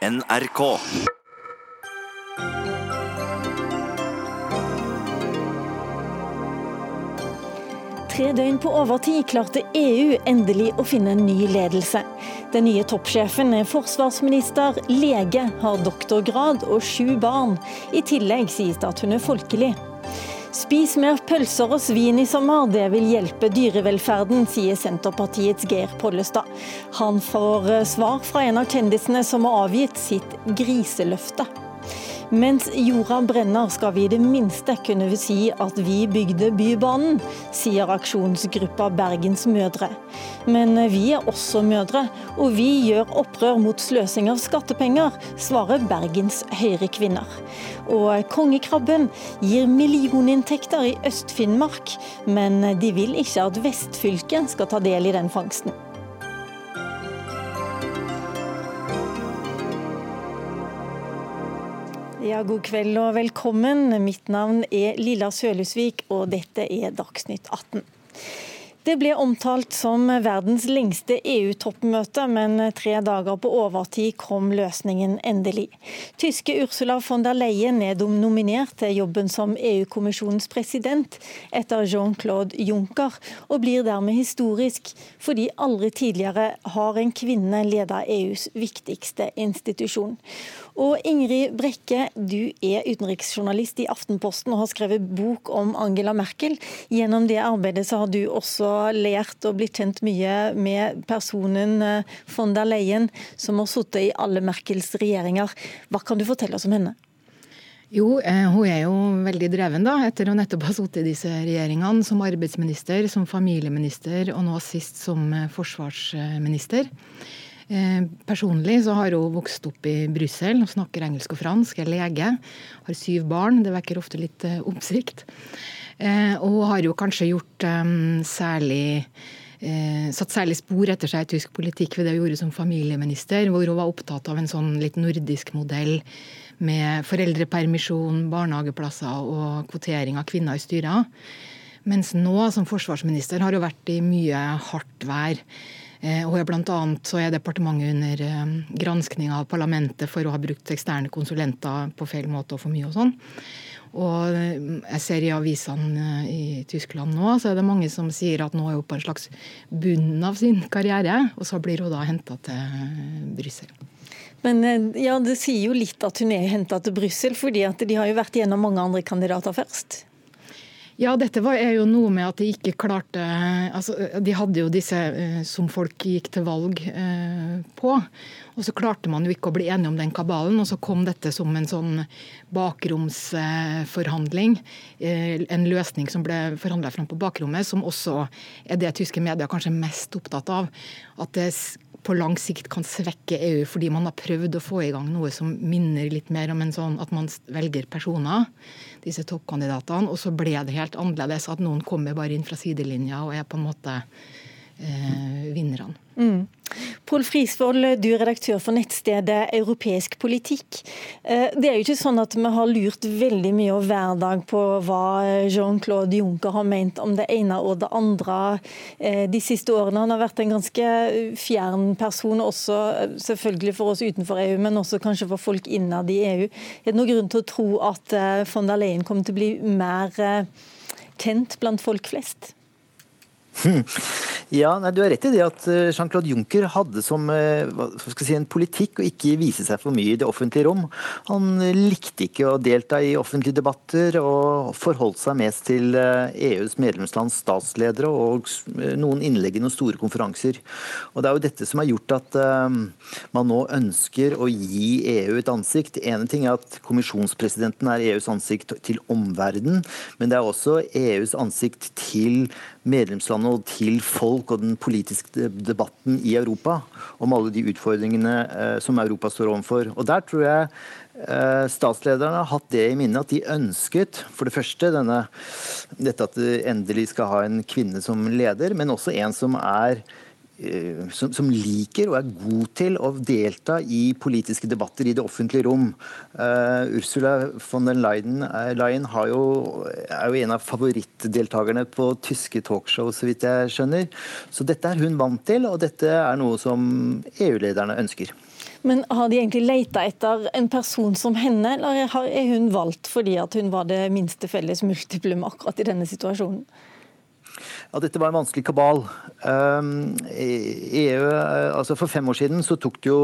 NRK. Tre døgn på overtid klarte EU endelig å finne en ny ledelse. Den nye toppsjefen er forsvarsminister, lege, har doktorgrad og sju barn. I tillegg sies det at hun er folkelig. Spis mer pølser og svin i sommer, det vil hjelpe dyrevelferden, sier Senterpartiets Geir Pollestad. Han får eh, svar fra en av kjendisene som har avgitt sitt griseløfte. Mens jorda brenner skal vi i det minste kunne si at vi bygde Bybanen, sier aksjonsgruppa Bergens Mødre. Men vi er også mødre, og vi gjør opprør mot sløsing av skattepenger, svarer Bergens Høyre-kvinner. Og kongekrabben gir millioninntekter i Øst-Finnmark, men de vil ikke at vestfylket skal ta del i den fangsten. Ja, god kveld og velkommen. Mitt navn er Lilla Sølhusvik, og dette er Dagsnytt 18. Det ble omtalt som verdens lengste EU-toppmøte, men tre dager på overtid kom løsningen endelig. Tyske Ursula von der Leyen er nominert til jobben som EU-kommisjonens president etter Jean-Claude Juncker, og blir dermed historisk fordi aldri tidligere har en kvinne ledet EUs viktigste institusjon. Og Ingrid Brekke, du er utenriksjournalist i Aftenposten og har skrevet bok om Angela Merkel. Gjennom det arbeidet så har du også lært og blitt kjent mye med personen eh, von der Leyen, som har sittet i alle Merkels regjeringer. Hva kan du fortelle oss om henne? Jo, eh, hun er jo veldig dreven, da, etter å nettopp ha sittet i disse regjeringene. Som arbeidsminister, som familieminister og nå sist som eh, forsvarsminister. Eh, personlig så har hun vokst opp i Brussel snakker engelsk og fransk, er lege. Har syv barn, det vekker ofte litt eh, oppsikt. Eh, og har jo kanskje gjort særlig satt særlig spor etter seg i tysk politikk ved det hun gjorde som familieminister, hvor hun var opptatt av en sånn litt nordisk modell med foreldrepermisjon, barnehageplasser og kvotering av kvinner i styrer. Mens nå som forsvarsminister har hun vært i mye hardt vær. Eh, er blant annet så er departementet under eh, granskning av parlamentet for å ha brukt eksterne konsulenter på feil måte og for mye og sånn. Og eh, jeg ser i avisene i Tyskland nå, så er det mange som sier at nå er hun på en slags bunn av sin karriere, og så blir hun da henta til Brussel. Men ja, det sier jo litt at hun er henta til Brussel, fordi at de har jo vært gjennom mange andre kandidater først? Ja, dette var, er jo noe med at de ikke klarte altså, De hadde jo disse uh, som folk gikk til valg uh, på. Og så klarte man jo ikke å bli enige om den kabalen, og så kom dette som en sånn bakromsforhandling. Uh, en løsning som ble forhandla fram på bakrommet, som også er det tyske medier kanskje mest opptatt av. At det på lang sikt kan svekke EU, fordi man har prøvd å få i gang noe som minner litt mer om en sånn at man velger personer, disse toppkandidatene, og så ble det helt annerledes. At noen kommer bare inn fra sidelinja og er på en måte eh, vinnerne. Mm. Pål Frisvold, du er redaktør for nettstedet Europeisk politikk. Eh, det er jo ikke sånn at vi har lurt veldig mye over hver dag på hva Jean-Claude Juncker har ment om det ene og det andre eh, de siste årene. Han har vært en ganske fjern person, også eh, selvfølgelig for oss utenfor EU, men også kanskje for folk innad i EU. Er det noen grunn til å tro at von der Leyen kommer til å bli mer kjent blant folk flest? Ja, nei, Du har rett i det at eh, Jean-Claude Juncker hadde som eh, si, en politikk å ikke vise seg for mye i det offentlige rom. Han likte ikke å delta i offentlige debatter og forholdt seg mest til EUs eh, e medlemslands statsledere og noen innlegg i noen store konferanser. Og Det er jo dette som har gjort at man nå ønsker å gi EU et ansikt. En ting er at kommisjonspresidenten er EUs ansikt til omverdenen, men det er også EUs ansikt til medlemslandene og til folk og den politiske debatten i Europa om alle de utfordringene eh, som Europa står overfor. Og Der tror jeg eh, statslederne har hatt det i minne at de ønsket for det første denne, dette at det endelig skal ha en kvinne som leder, men også en som er som, som, liker og er god til å delta i politiske debatter i det offentlige rom. Uh, Ursula von der Leyen, uh, Leyen jo, er jo en av favorittdeltakerne på tyske talkshow, så vidt jeg skjønner. Så dette er hun vant til, og dette er noe som EU-lederne ønsker. Men har de egentlig leita etter en person som henne, eller er hun valgt fordi hun var det minste felles multiplum akkurat i denne situasjonen? Ja, dette var en vanskelig kabal. EU, altså For fem år siden så tok det jo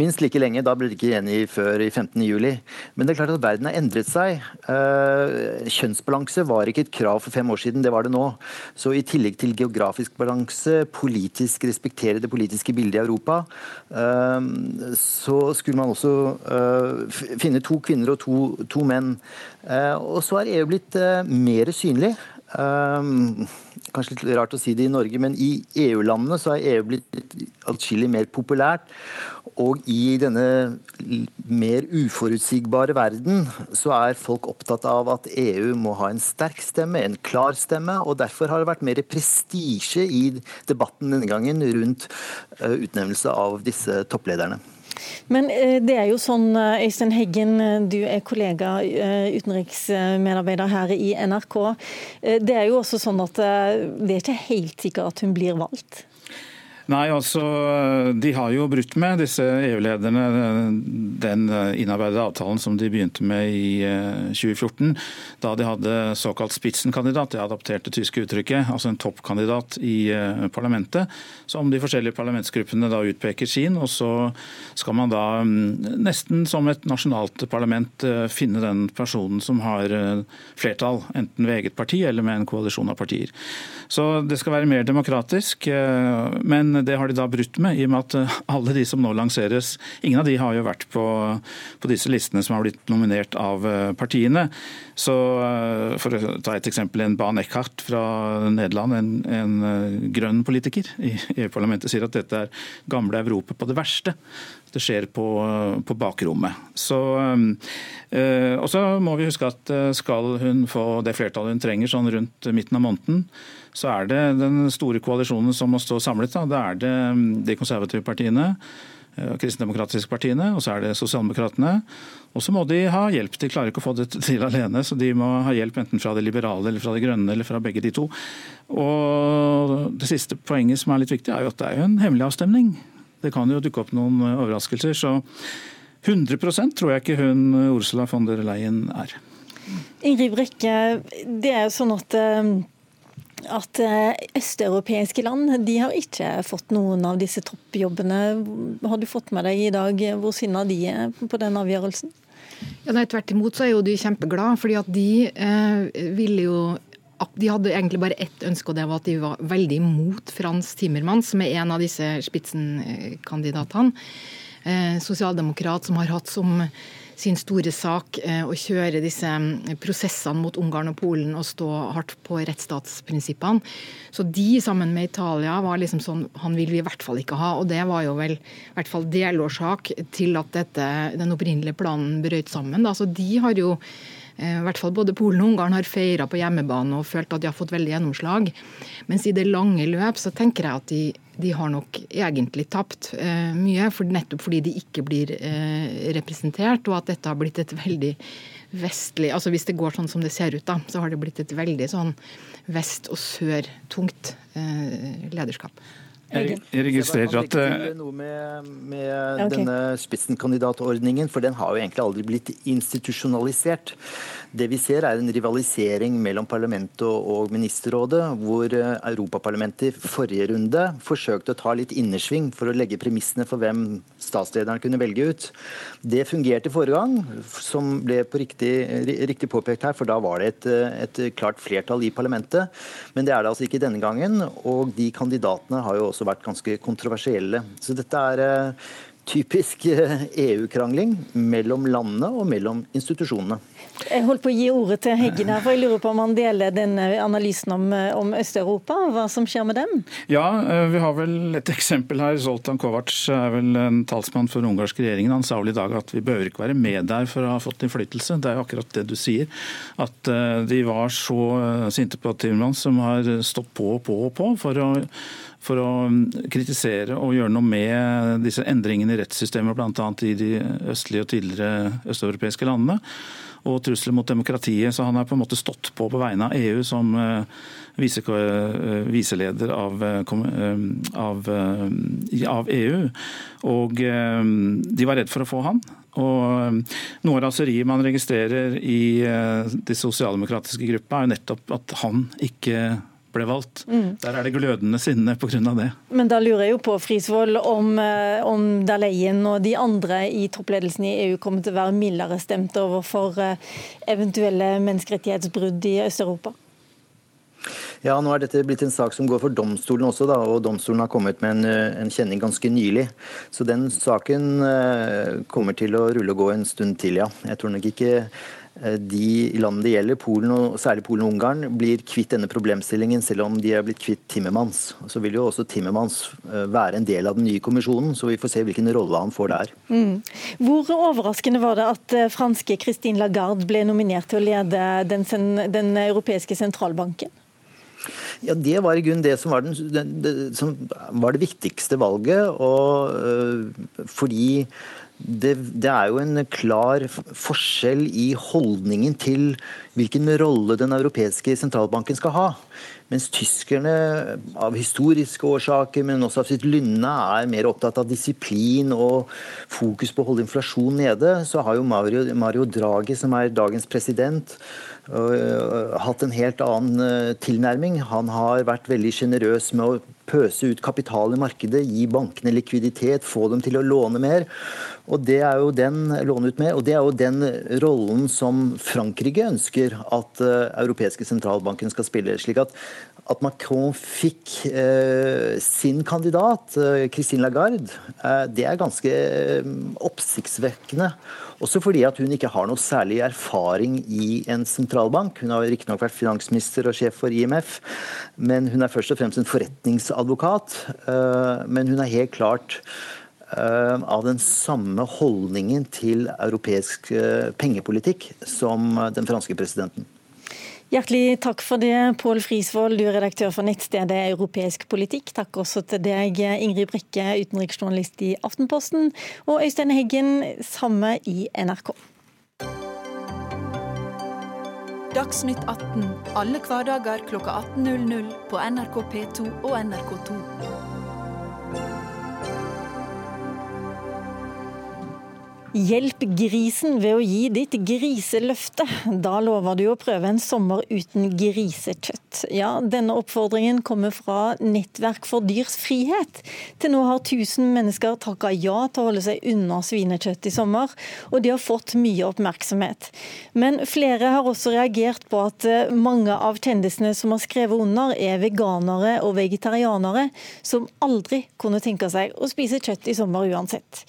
minst like lenge, da ble de ikke enige før i 15. juli. Men det er klart at verden har endret seg. Uh, kjønnsbalanse var ikke et krav for fem år siden, det var det nå. Så i tillegg til geografisk balanse, politisk respektere det politiske bildet i Europa, uh, så skulle man også uh, finne to kvinner og to, to menn. og så er EU blitt mer synlig. Um, kanskje litt rart å si det i Norge, men i EU-landene så er EU blitt atskillig mer populært. Og i denne mer uforutsigbare verden så er folk opptatt av at EU må ha en sterk stemme, en klar stemme. Og derfor har det vært mer prestisje i debatten denne gangen rundt eh, utnevnelse av disse topplederne. Men eh, det er jo sånn, eh, Øystein Heggen, eh, du er kollega, utenriksmedarbeider her i NRK. Det er jo også sånn at det er ikke helt sikkert at hun blir valgt? Nei, altså, De har jo brutt med, disse EU-lederne, den innarbeidede avtalen som de begynte med i 2014. Eh, da de hadde såkalt spitsenkandidat, det adapterte tyske uttrykket, altså en toppkandidat i eh, parlamentet, som de forskjellige parlamentsgruppene da utpeker sin. Og så skal man da mm, nesten som et nasjonalt parlament eh, finne den personen som har flertall, enten ved eget parti eller med en koalisjon av partier. Så det skal være mer demokratisk. men det har de da brutt med, i og med at eh, alle de som nå lanseres, ingen av de har jo vært på, på disse listene som har blitt nominert av eh, partiene. Så eh, For å ta et eksempel, en Ban Eckhart fra Nederland, en, en grønn politiker i EU-parlamentet, sier at dette er gamle Europa på det verste. Det skjer på, på bakrommet. Så, øh, og så må vi huske at skal hun få det flertallet hun trenger sånn rundt midten av måneden, så er det den store koalisjonen som må stå samlet. Da. Det er det mm, de konservative partiene, eh, kristendemokratiske partiene, og så er det sosialdemokratene. Og så må de ha hjelp. De klarer ikke å få det til alene, så de må ha hjelp enten fra det liberale eller fra det grønne eller fra begge de to. Og det siste poenget som er litt viktig, er jo at det er jo en hemmelig avstemning. Det kan jo dukke opp noen overraskelser. Så 100% tror jeg ikke hun Ursula von der Leyen er. Ingrid Brekke, det er jo sånn at eh, at eh, østeuropeiske land de har ikke fått noen av disse toppjobbene. Har du fått med deg i dag hvor sinna de er på den avgjørelsen? Ja, nei, Tvert imot så er jo de kjempeglade, fordi at de eh, ville jo de hadde egentlig bare ett ønske, og det var at de var veldig imot Frans Timmermans, som er en av disse spitsenkandidatene. Eh, sosialdemokrat som har hatt som sin store sak eh, å kjøre disse mm, prosessene mot Ungarn og Polen og stå hardt på rettsstatsprinsippene. Så de sammen med Italia var liksom sånn han vil vi i hvert fall ikke ha. Og det var jo vel i hvert fall delårsak til at dette, den opprinnelige planen brøt sammen. Da. Så de har jo i hvert fall både Polen og Ungarn har feira på hjemmebane og følt at de har fått veldig gjennomslag. Mens i det lange løp så tenker jeg at de, de har nok egentlig tapt eh, mye. For nettopp fordi de ikke blir eh, representert, og at dette har blitt et veldig vestlig altså Hvis det går sånn som det ser ut, da, så har det blitt et veldig sånn vest- og sør-tungt eh, lederskap. Jeg, registrerer at noe med, med okay. denne spitsenkandidatordningen, for den har jo egentlig aldri blitt institusjonalisert. Det vi ser er en rivalisering mellom parlamentet og ministerrådet, hvor eh, Europaparlamentet i forrige runde forsøkte å ta litt innersving for å legge premissene for hvem statslederne kunne velge ut. Det fungerte forrige gang, som ble på riktig, riktig påpekt her, for da var det et, et klart flertall i parlamentet. Men det er det altså ikke denne gangen, og de kandidatene har jo også vært ganske kontroversielle. Så dette er eh, typisk EU-krangling eh, e mellom landene og mellom institusjonene. Jeg holdt på å gi ordet til Heggen her, for jeg lurer på om han deler den analysen om, om Øst-Europa, hva som skjer med dem? Ja, eh, vi har vel et eksempel her. Zoltan Kovac er vel en talsmann for den ungarske regjeringen. Han sa vel i dag at vi behøver ikke være med der for å ha fått innflytelse. Det er jo akkurat det du sier. At de var så sinte på Timmermans, som har stått på og på og på for å for å kritisere og gjøre noe med disse endringene i rettssystemet, bl.a. i de østlige og tidligere østeuropeiske landene og trusler mot demokratiet. Så han har på en måte stått på på vegne av EU som viseleder av, av, av, EU. Og de var redd for å få han. Og Noe av raseriet man registrerer i de sosialdemokratiske gruppa, er nettopp at han ikke ble valgt. Mm. Der er det glødende sinne pga. det. Men da lurer jeg jo på Frisvold, om, eh, om Daleien og de andre i toppledelsen i EU kommer til å være mildere stemt overfor eh, eventuelle menneskerettighetsbrudd i Øst-Europa? Ja, nå er dette blitt en sak som går for domstolen også, da, og domstolen har kommet med en, eh, en, kjenning ganske nylig. Så den saken kommer til å rulle og gå en stund til, ja. Jeg tror nok ikke de landene det gjelder, Polen og særlig Polen og Ungarn, blir kvitt denne problemstillingen, selv om de er blitt kvitt Timmermans. Så vil jo også Timmermans eh, være en del av den nye kommisjonen, så vi får se hvilken rolle han får der. Mm. Hvor overraskende var det at eh, franske Christine Lagarde ble nominert til å lede den, den europeiske sentralbanken? Ja, Det var i grunnen det som var, den, det, som var det viktigste valget. og øh, fordi det, det, er jo en klar forskjell i holdningen til hvilken rolle den europeiske sentralbanken skal ha. Mens tyskerne av historiske årsaker, men også av sitt lynne, er mer opptatt av disiplin og fokus på å holde inflasjonen nede, så har jo Mario, Mario Draghi, som er dagens president, uh, hatt en helt annen uh, tilnærming. Han har vært veldig sjenerøs med å pøse ut kapital i markedet, gi bankene likviditet, få dem til å låne mer. Og det er jo den låne ut mer, og det er jo den rollen som Frankrike ønsker at uh, europeiske sentralbanken skal spille. slik at at Macron fikk eh, sin kandidat, eh, Christine Lagarde, det er ganske oppsiktsvekkende. Også fordi at hun ikke har noe særlig erfaring i en sentralbank. Hun har riktignok vært finansminister og sjef for IMF, men hun er først og fremst en forretningsadvokat. Men hun er helt klart av den samme holdningen til europeisk eh, pengepolitikk som den franske presidenten. Hjertelig takk for det, Pål Frisvold, du er redaktør for nettstedet Europeisk politikk. Takk også til deg, Ingrid Brekke, utenriksjournalist i Aftenposten, og Øystein Heggen, samme i NRK. Dagsnytt 18 alle hverdager kl 18.00 på NRK P2 og NRK2. Hjelp grisen ved å gi ditt griseløfte. Da lover du å prøve en sommer uten grisekjøtt. Ja, denne oppfordringen kommer fra Nettverk for dyrs frihet. Til nå har 1000 mennesker takka ja til å holde seg unna svinekjøtt i sommer, og de har fått mye oppmerksomhet. Men flere har også reagert på at eh, mange av kjendisene som har skrevet under, er veganere og vegetarianere som aldri kunne tenke seg å spise kjøtt i sommer uansett.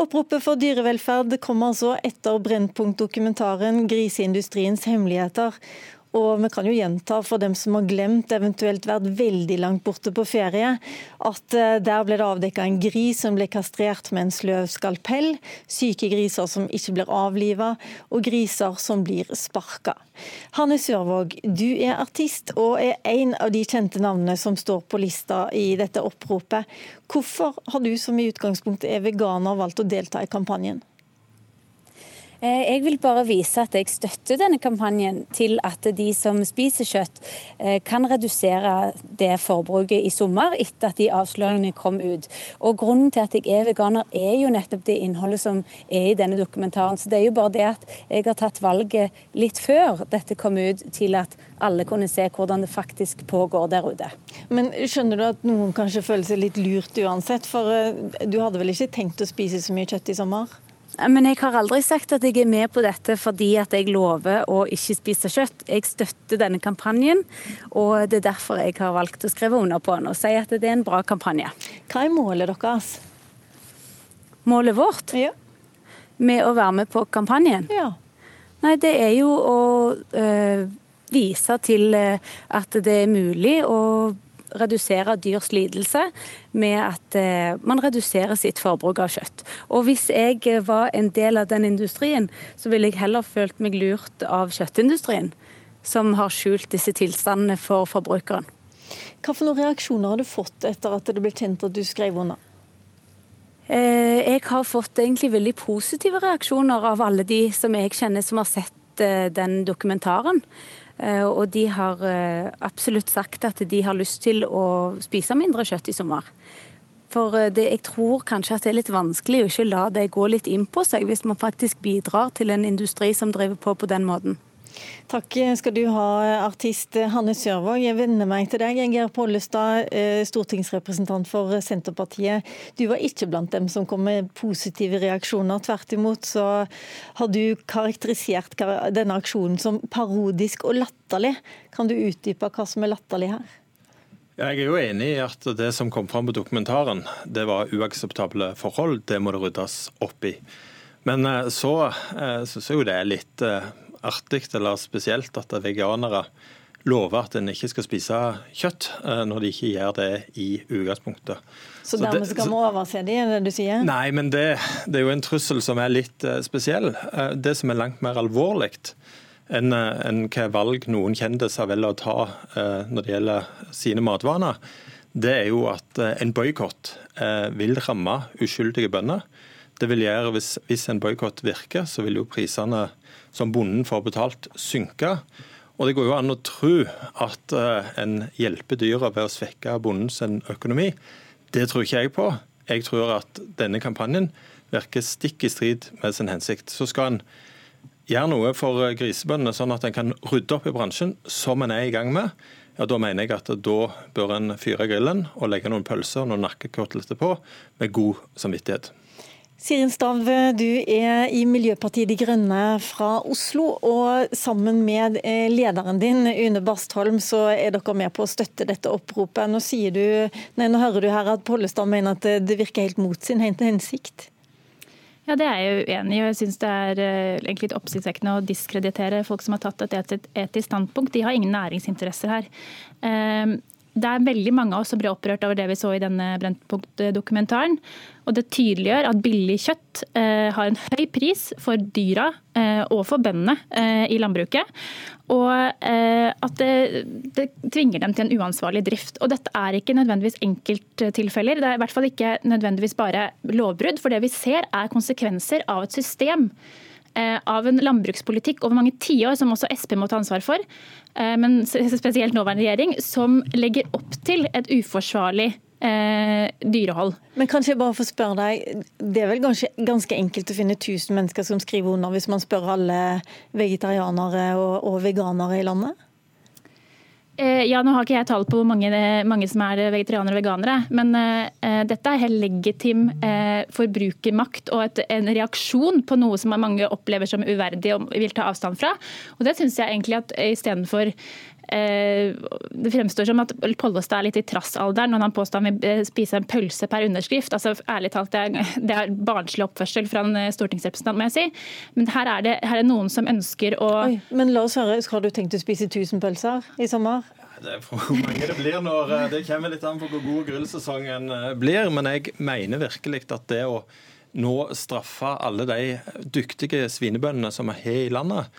Oppropet for dyrevelferd dyrevelferd kom altså etter Brennpunkt-dokumentaren 'Griseindustriens hemmeligheter'. Og vi kan jo gjenta for dem som har glemt, eventuelt vært veldig langt borte på ferie, at eh, der ble det avdekka en gris som ble kastrert med en sløv skalpell, syke griser som ikke blir avliva, og griser som blir sparka. Hanne Sørvåg, du er artist og er en av de kjente navnene som står på lista i dette oppropet. Hvorfor har du som i utgangspunktet er veganer valgt å delta i kampanjen? Eh, jeg vil bare vise at jeg støtter denne kampanjen til at de som spiser kjøtt, eh, kan redusere det forbruket i sommer etter at de avsløringene kom ut. Og Grunnen til at jeg er veganer, er jo nettopp det innholdet som er i denne dokumentaren. Så det er jo bare det at jeg har tatt valget litt før dette kom ut, til at alle kunne se hvordan det faktisk pågår der ute. Men skjønner du at noen kanskje føler seg litt lurt uansett? For eh, du hadde vel ikke tenkt å spise så mye kjøtt i sommer? Men jeg har aldri sagt at jeg er med på dette fordi at jeg lover å ikke spise kjøtt. Jeg støtter denne kampanjen, og det er derfor jeg har valgt å skrive under på den og si at det er en bra kampanje. Hva er målet deres? Målet vårt? Ja. Med å være med på kampanjen? Ja. Nei, det er jo å øh, vise til eh, at det er mulig å redusere dyrs lidelse med at eh, man reduserer sitt forbruk av kjøtt. Og hvis jeg eh, var en del av den industrien, så ville jeg heller følt meg lurt av kjøttindustrien, som har skjult disse tilstandene for forbrukeren. Hva for noen reaksjoner har du fått etter at det ble kjent at du skrev under? Eh, jeg har fått egentlig veldig positive reaksjoner av alle de som jeg kjenner som har sett den dokumentaren. Eh, og de har absolutt sagt at de har lyst til å spise mindre kjøtt i sommer. For det, jeg tror kanskje at det er litt vanskelig å ikke la det gå litt inn på seg, hvis man faktisk bidrar til en industri som driver på på den måten. Takk skal du ha, artist Hanne Sørvåg. Jeg vender meg til deg. Geir Pollestad, eh, stortingsrepresentant for Senterpartiet. Du var ikke blant dem som kom med positive reaksjoner. Tvert imot så har du karakterisert denne aksjonen som parodisk og latterlig. Kan du utdype hva som er latterlig her? Jeg er jo enig i at det som kom fram på dokumentaren, det var uakseptable forhold. Det må det ryddes opp i. Men eh, så eh, syns jeg jo det er litt artig eller spesielt at veganere lover at en ikke skal spise kjøtt, eh, når de ikke gjør det i utgangspunktet. Så dermed skal vi overse det, er det du sier? Nei, men det, det, er jo en trussel som er litt eh, spesiell. Eh, det som er langt mer alvorlig enn en hva valg noen kjendiser velger å ta når det gjelder sine matvaner, det er jo at en boikott vil ramme uskyldige bønder. Det vil gjøre, Hvis, hvis en boikott virker, så vil jo prisene som bonden får betalt, synke. Og Det går jo an å tro at uh, en hjelper dyra ved å svekke bondens økonomi. Det tror ikke jeg på. Jeg tror at denne kampanjen virker stikk i strid med sin hensikt. Så skal en gjøre noe for grisebøndene, sånn at en kan rydde opp i bransjen, som en er i gang med. Ja, Da mener jeg at da bør en fyre grillen og legge noen pølser og noen nakkekoteletter på med god samvittighet. Sirin Stav, du er i Miljøpartiet De Grønne fra Oslo. og Sammen med eh, lederen din, Une Bastholm, så er dere med på å støtte dette oppropet. Nå, du, nei, nå hører du her at Pollestad mener at det virker helt mot sin hensikt. Ja, Det er jeg uenig i. og Jeg syns det er eh, egentlig litt oppsiktsvekkende å diskreditere folk som har tatt et etisk standpunkt. De har ingen næringsinteresser her. Det er veldig mange av oss som ble opprørt over det vi så i denne Brennpunkt-dokumentaren. Og det tydeliggjør at billig kjøtt eh, har en høy pris for dyra eh, og for bøndene eh, i landbruket. Og eh, at det, det, tvinger dem til en uansvarlig drift. Og dette er ikke nødvendigvis enkelttilfeller. Det er i hvert fall ikke nødvendigvis bare lovbrudd. For det vi ser er konsekvenser av et system av en landbrukspolitikk over mange tiår, som også Sp må ta ansvar for, eh, men spesielt nåværende regjering, som legger opp til et uforsvarlig eh, dyrehold. Men kanskje jeg bare får spørre deg, Det er vel ganske, ganske enkelt å finne 1000 mennesker som skriver under, hvis man spør alle vegetarianere og, og veganere i landet? Eh, ja, Nå har ikke jeg tall på hvor mange, mange, som er vegetarianere og veganere, men uh, dette er helt legitim uh, forbrukermakt og et, en reaksjon på noe som mange opplever som uverdig og vil ta avstand fra. Og Det syns jeg egentlig at istedenfor Eh, det fremstår som at Pollestad er litt i trassalderen når han påstår han vil eh, spise en pølse per underskrift. Altså, ærlig talt, Det er, det er barnslig oppførsel fra en eh, stortingsrepresentant, må jeg si. Men her er det, her er noen som ønsker å Oi, Men la oss høre, Har du tenkt å spise 1000 pølser i sommer? Det er hvor mange det blir når Det kommer litt an på hvor god grillsesongen blir. Men jeg mener virkelig at det å nå straffe alle de dyktige svinebøndene som er har i landet,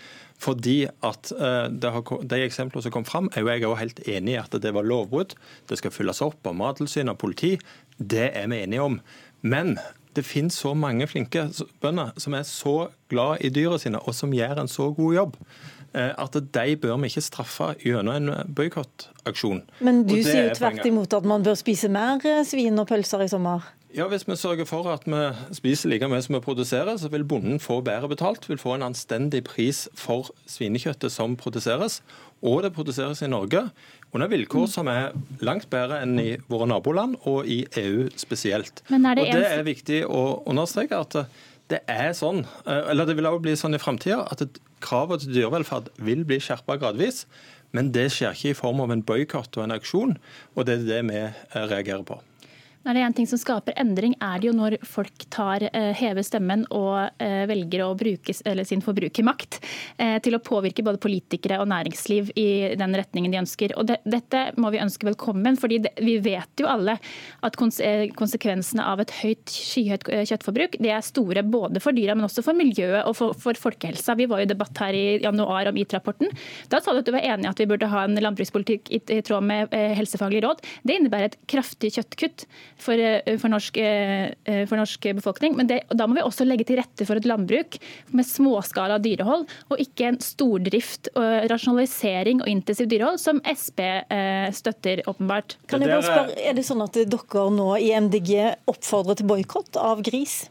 fordi at uh, har, De eksemplene som kom fram, er jo jeg også helt enig i at det var lovbrudd. Det skal fylles opp av Mattilsynet og politi. Det er vi enige om. Men det finnes så mange flinke bønder som er så glad i dyra sine, og som gjør en så god jobb eh, at de bør vi ikke straffe gjennom en boikottaksjon. Men du sier jo tvert imot at man bør spise mer eh, svin og pølser i sommer? Ja, Hvis vi sørger for at vi spiser like mye som vi produserer, så vil bonden få bedre betalt. Vil få en anstendig pris for svinekjøttet som produseres. Og det produseres i Norge under vilkår som er langt bedre enn i våre naboland og i EU spesielt. Men er det og Det er viktig å understreke at det er sånn, eller det vil også bli sånn i framtida, at kravet til dyrevelferd vil bli skjerpa gradvis. Men det skjer ikke i form av en boikott og en auksjon, og det er det vi reagerer på. Når det er en ting som skaper endring, er det jo når folk tar, eh, hever stemmen og eh, velger å bruke sin forbrukermakt eh, til å påvirke både politikere og næringsliv i den retningen de ønsker. Og det, dette må vi ønske velkommen, fordi det, vi vet jo alle at konsekvensene av et høyt, skyhøyt kjøttforbruk det er store både for dyra, men også for miljøet og for, for folkehelsa. Vi var jo i debatt her i januar om IT-rapporten. Da sa du at du var enig i at vi burde ha en landbrukspolitikk i, i tråd med helsefaglige råd. Det innebærer et kraftig kjøttkutt for, eh, for, norsk, eh, eh, for norsk, befolkning. Men det, da må vi også legge til rette for et landbruk med småskala dyrehold, og ikke en stordrift, og rasjonalisering og intensiv dyrehold, som Sp støtter, åpenbart. Kan jeg bare spørre, Er det sånn at dere nå i MDG oppfordrer til boikott av gris?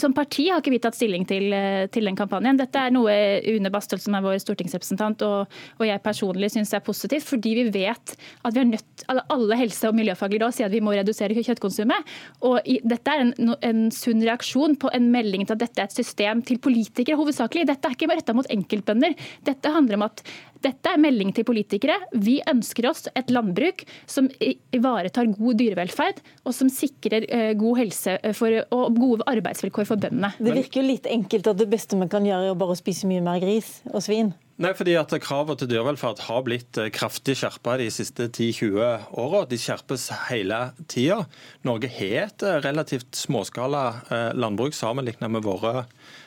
Som parti har ikke vi tatt stilling til, eh, til, den kampanjen. Dette er noe Une Bastholm, som er vår stortingsrepresentant, og, og jeg personlig syns er positivt. Fordi vi vet at vi er nødt, alle helse- og miljøfaglige råd sier at vi må redusere kjøttkonsumet. Og i, dette er en, en, sunn reaksjon på en melding til at dette er et system til politikere hovedsakelig. Dette er ikke retta mot enkeltbønder. Dette handler om at dette er melding til politikere. Vi ønsker oss et landbruk som ivaretar god dyrevelferd, og som sikrer eh, god helse eh, for, og gode arbeidsvilkår for bøndene. Det virker jo litt enkelt at det beste vi kan gjøre, er bare å spise mye mer gris og svin. Nei, fordi at Kravene til dyrevelferd har blitt eh, kraftig skjerpa de siste 10-20 åra. De skjerpes hele tida. Norge har et relativt småskala landbruk sammenlignet med våre eh,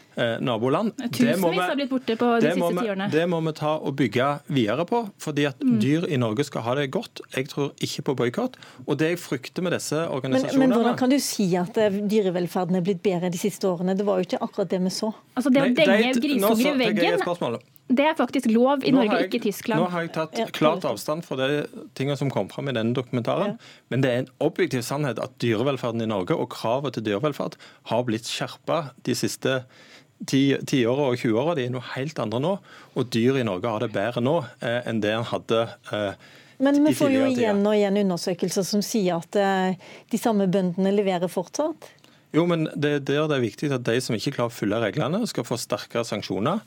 naboland. Tusenvis har blitt borte på de siste tiårene. Det må vi ta og bygge videre på, fordi at mm. dyr i Norge skal ha det godt. Jeg tror ikke på boikott. Og det jeg frykter med disse organisasjonene men, men, hvordan kan du si at eh, dyrevelferden er blitt bedre de siste årene? Det var jo ikke akkurat det vi så. Altså Det å denge grisunger i veggen det er faktisk lov i Norge, jeg, ikke i Tyskland. Nå har jeg tatt klart avstand fra det tingene som kom fram i denne dokumentaren. Ja. Men det er en objektiv sannhet at dyrevelferden i Norge og kravet til dyrevelferd har blitt skjerpa de siste 10-åra og 20-åra er noe helt andre nå. Og dyr i Norge har det bedre nå eh, enn det en hadde eh, men vi får jo igjen og igjen undersøkelser som sier at eh, de samme bøndene leverer fortsatt. Jo, men det, der det er viktig at de som ikke klarer å følge reglene, skal få sterkere sanksjoner.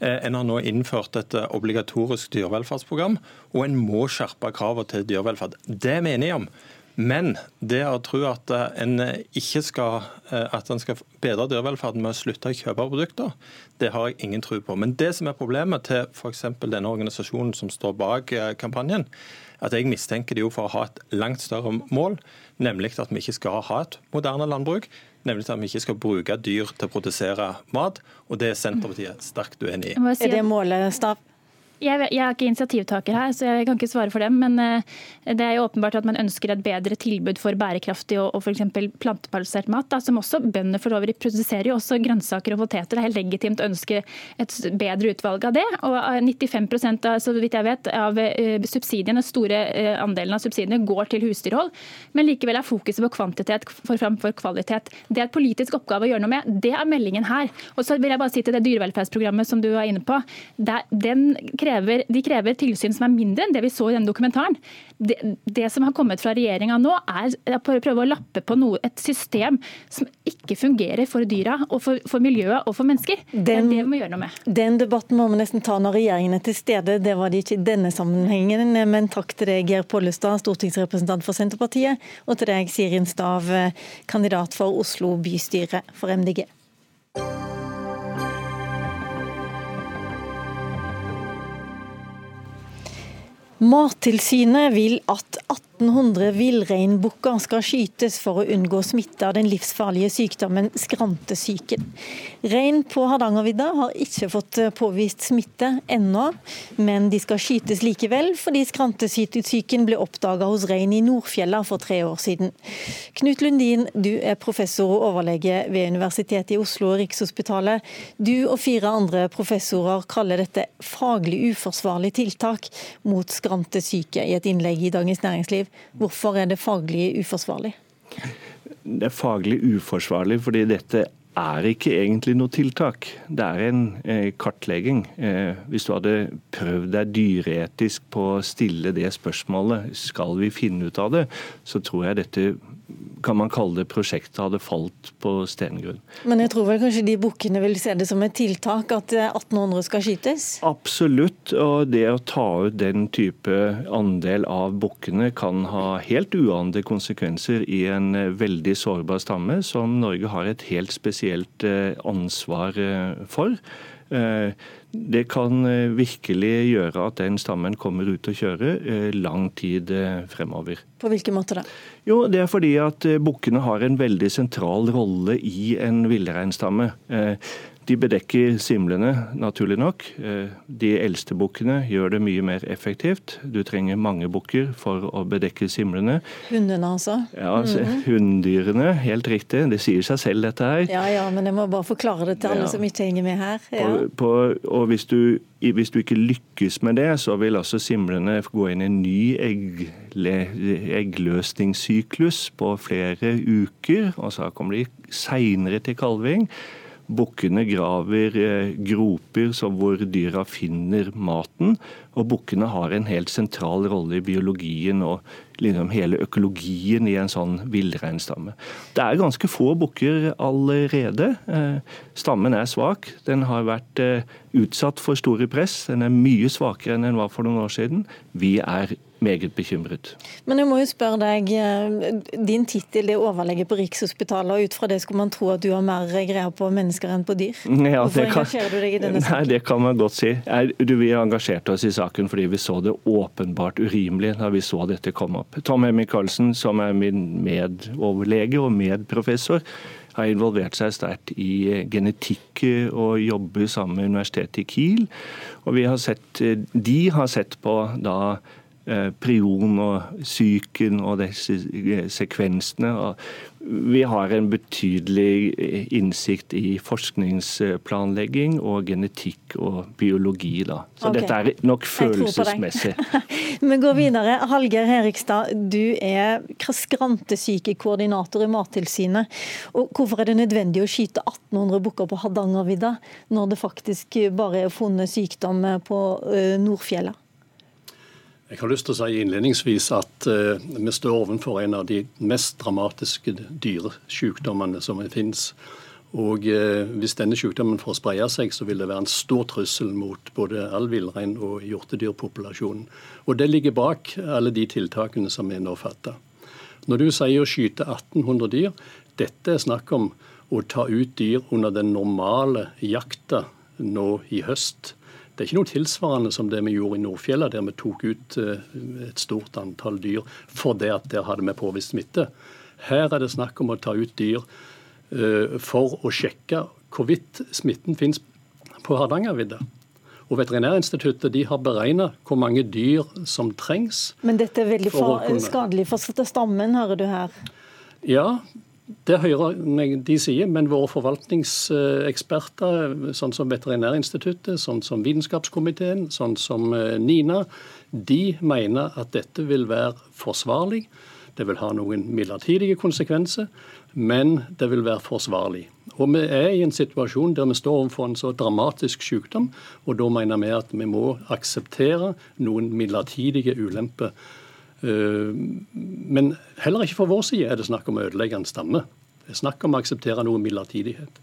Eh, en har nå innført et obligatorisk dyrevelferdsprogram, og en må skjerpe kravene til dyrevelferd. Det er vi enige om. Men det å tro at eh, en ikke skal, eh, at en skal bedre dyrevelferden med å slutte å kjøpe produkter, det har jeg ingen tro på. Men det som er problemet til f.eks. denne organisasjonen som står bak eh, kampanjen, at jeg mistenker de jo for å ha et langt større mål, nemlig at vi ikke skal ha et moderne landbruk. Nemlig at vi ikke skal bruke dyr til å produsere mat. Og det er Senterpartiet sterkt uenig i. Er det målet, Stav? Jeg, jeg, er ikke initiativtaker her, så jeg kan ikke svare for dem. Men eh, det er jo åpenbart at man ønsker et bedre tilbud for bærekraftig og, og f.eks. plantebasert mat. Da, som også bønder for øvrig produserer jo også grønnsaker og poteter. Det er helt legitimt å ønske et bedre utvalg av det. Og 95 eh, av, så vidt jeg vet, av eh, subsidiene, store andelen av subsidiene går til husdyrhold. Men likevel er fokuset på kvantitet for framfor kvalitet. Det er et politisk oppgave å gjøre noe med. Det er meldingen her. Og så vil jeg bare si til det dyrevelferdsprogrammet som du var inne på. Det, Den krever krever, de krever tilsyn som er mindre enn det vi så i denne dokumentaren. Det, det som har kommet fra regjeringa nå, er å prøve å lappe på noe, et system som ikke fungerer for dyra, og for, for miljøet og for mennesker. Den, det er det vi må gjøre noe med. Den debatten må vi nesten ta når regjeringen er til stede. Det var det ikke i denne sammenhengen. Men takk til deg, Geir Pollestad, stortingsrepresentant for Senterpartiet, og til deg, Sirin Stav, kandidat for Oslo bystyre for MDG. Mattilsynet vil at 1800 villreinbukker skal skytes for å unngå smitte av den livsfarlige sykdommen skrantesyken. Rein på Hardangervidda har ikke fått påvist smitte ennå, men de skal skytes likevel fordi skrantesyken ble oppdaga hos rein i Nordfjella for tre år siden. Knut Lundin, du er professor og overlege ved Universitetet i Oslo og Rikshospitalet. Du og fire andre professorer kaller dette faglig uforsvarlig tiltak mot skrantesyke i et innlegg i Dagens Næringsliv. Hvorfor er det faglig uforsvarlig? Det er faglig uforsvarlig fordi dette er ikke egentlig noe tiltak. Det er en eh, kartlegging. Eh, hvis du hadde prøvd deg dyreetisk på å stille det spørsmålet, skal vi finne ut av det, så tror jeg dette kan man kalle det prosjektet hadde falt på stengrunn. Men jeg tror vel kanskje de bukkene vil se det som et tiltak at 1800 skal skytes? Absolutt. Og det å ta ut den type andel av bukkene kan ha helt uante konsekvenser i en veldig sårbar stamme, som Norge har et helt spesielt ansvar for. Eh, det kan eh, virkelig gjøre at den stammen kommer ut og kjøre eh, lang tid fremover. På hvilken måte da? Jo, Det er fordi at bukkene har en veldig sentral rolle i en villreinstamme. De bedekker simlene, naturlig nok. Eh, de eldste bukkene gjør det mye mer effektivt. Du trenger mange bukker for å bedekke simlene. Hundene, altså? Ja, altså, mm -hmm. Hunndyrene. Helt riktig. Det sier seg selv, dette her. Ja, ja, men jeg må bare forklare det til alle ja. som ikke henger med her. Ja. På, på, og hvis du, hvis du, ikke lykkes med det, så vil altså simlene gå inn i en ny eggle, eggløsningssyklus på flere uker. Og så kommer de seinere til kalving. Bukkene graver eh, groper hvor dyra finner maten, og bukkene har en helt sentral rolle i biologien og liksom hele økologien i en sånn villreinstamme. Det er ganske få bukker allerede. Eh, stammen er svak. Den har vært eh, utsatt for store press. Den er mye svakere enn den var for noen år siden. Vi er meget bekymret. Men jeg må jo spørre deg, eh, Din tittel er overlege på Rikshospitalet, og ut fra det skulle man tro at du har mer greie på mennesker enn på dyr. Ja, Hvorfor kan, engasjerer du deg i denne saken? Nei, Det kan man godt si. Du, vi engasjerte oss i saken fordi vi så det åpenbart urimelig da vi så dette komme opp. Tom E. Michaelsen, som er min medoverlege og medprofessor, har involvert seg sterkt i genetikk og jobber sammen med Universitetet i Kiel. Og har sett, de har sett på da Eh, prion og psyken og disse eh, sekvensene. Vi har en betydelig eh, innsikt i forskningsplanlegging og genetikk og biologi. Da. Så okay. dette er nok følelsesmessig. Vi går videre. Hallgeir Herikstad, du er skrantesykekoordinator i Mattilsynet. Og hvorfor er det nødvendig å skyte 1800 bukker på Hardangervidda, når det faktisk bare er funnet sykdom på Nordfjella? Jeg har lyst til å si innledningsvis at uh, vi står overfor en av de mest dramatiske dyresykdommene som finnes. Og uh, Hvis denne sykdommen får spreie seg, så vil det være en stor trussel mot både all villrein og hjortedyrpopulasjonen. Og Det ligger bak alle de tiltakene som vi nå fatter. Når du sier å skyte 1800 dyr, dette er snakk om å ta ut dyr under den normale jakta nå i høst. Det er ikke noe tilsvarende som det vi gjorde i Nordfjella, der vi tok ut eh, et stort antall dyr fordi at der hadde vi påvist smitte. Her er det snakk om å ta ut dyr eh, for å sjekke hvorvidt smitten finnes på Hardangervidda. Og Veterinærinstituttet de har beregna hvor mange dyr som trengs. Men dette er veldig for skadelig for stammen, hører du her? Ja, det hører de sier, men våre forvaltningseksperter, sånn som Veterinærinstituttet, sånn som Vitenskapskomiteen, sånn som eh, NINA, de mener at dette vil være forsvarlig. Det vil ha noen midlertidige konsekvenser, men det vil være forsvarlig. Og Vi er i en situasjon der vi står overfor en så dramatisk sykdom, og da mener vi at vi må akseptere noen midlertidige ulemper men heller ikke fra vår side er det snakk om å ødelegge en stamme. Det er snakk om å akseptere noe midlertidighet.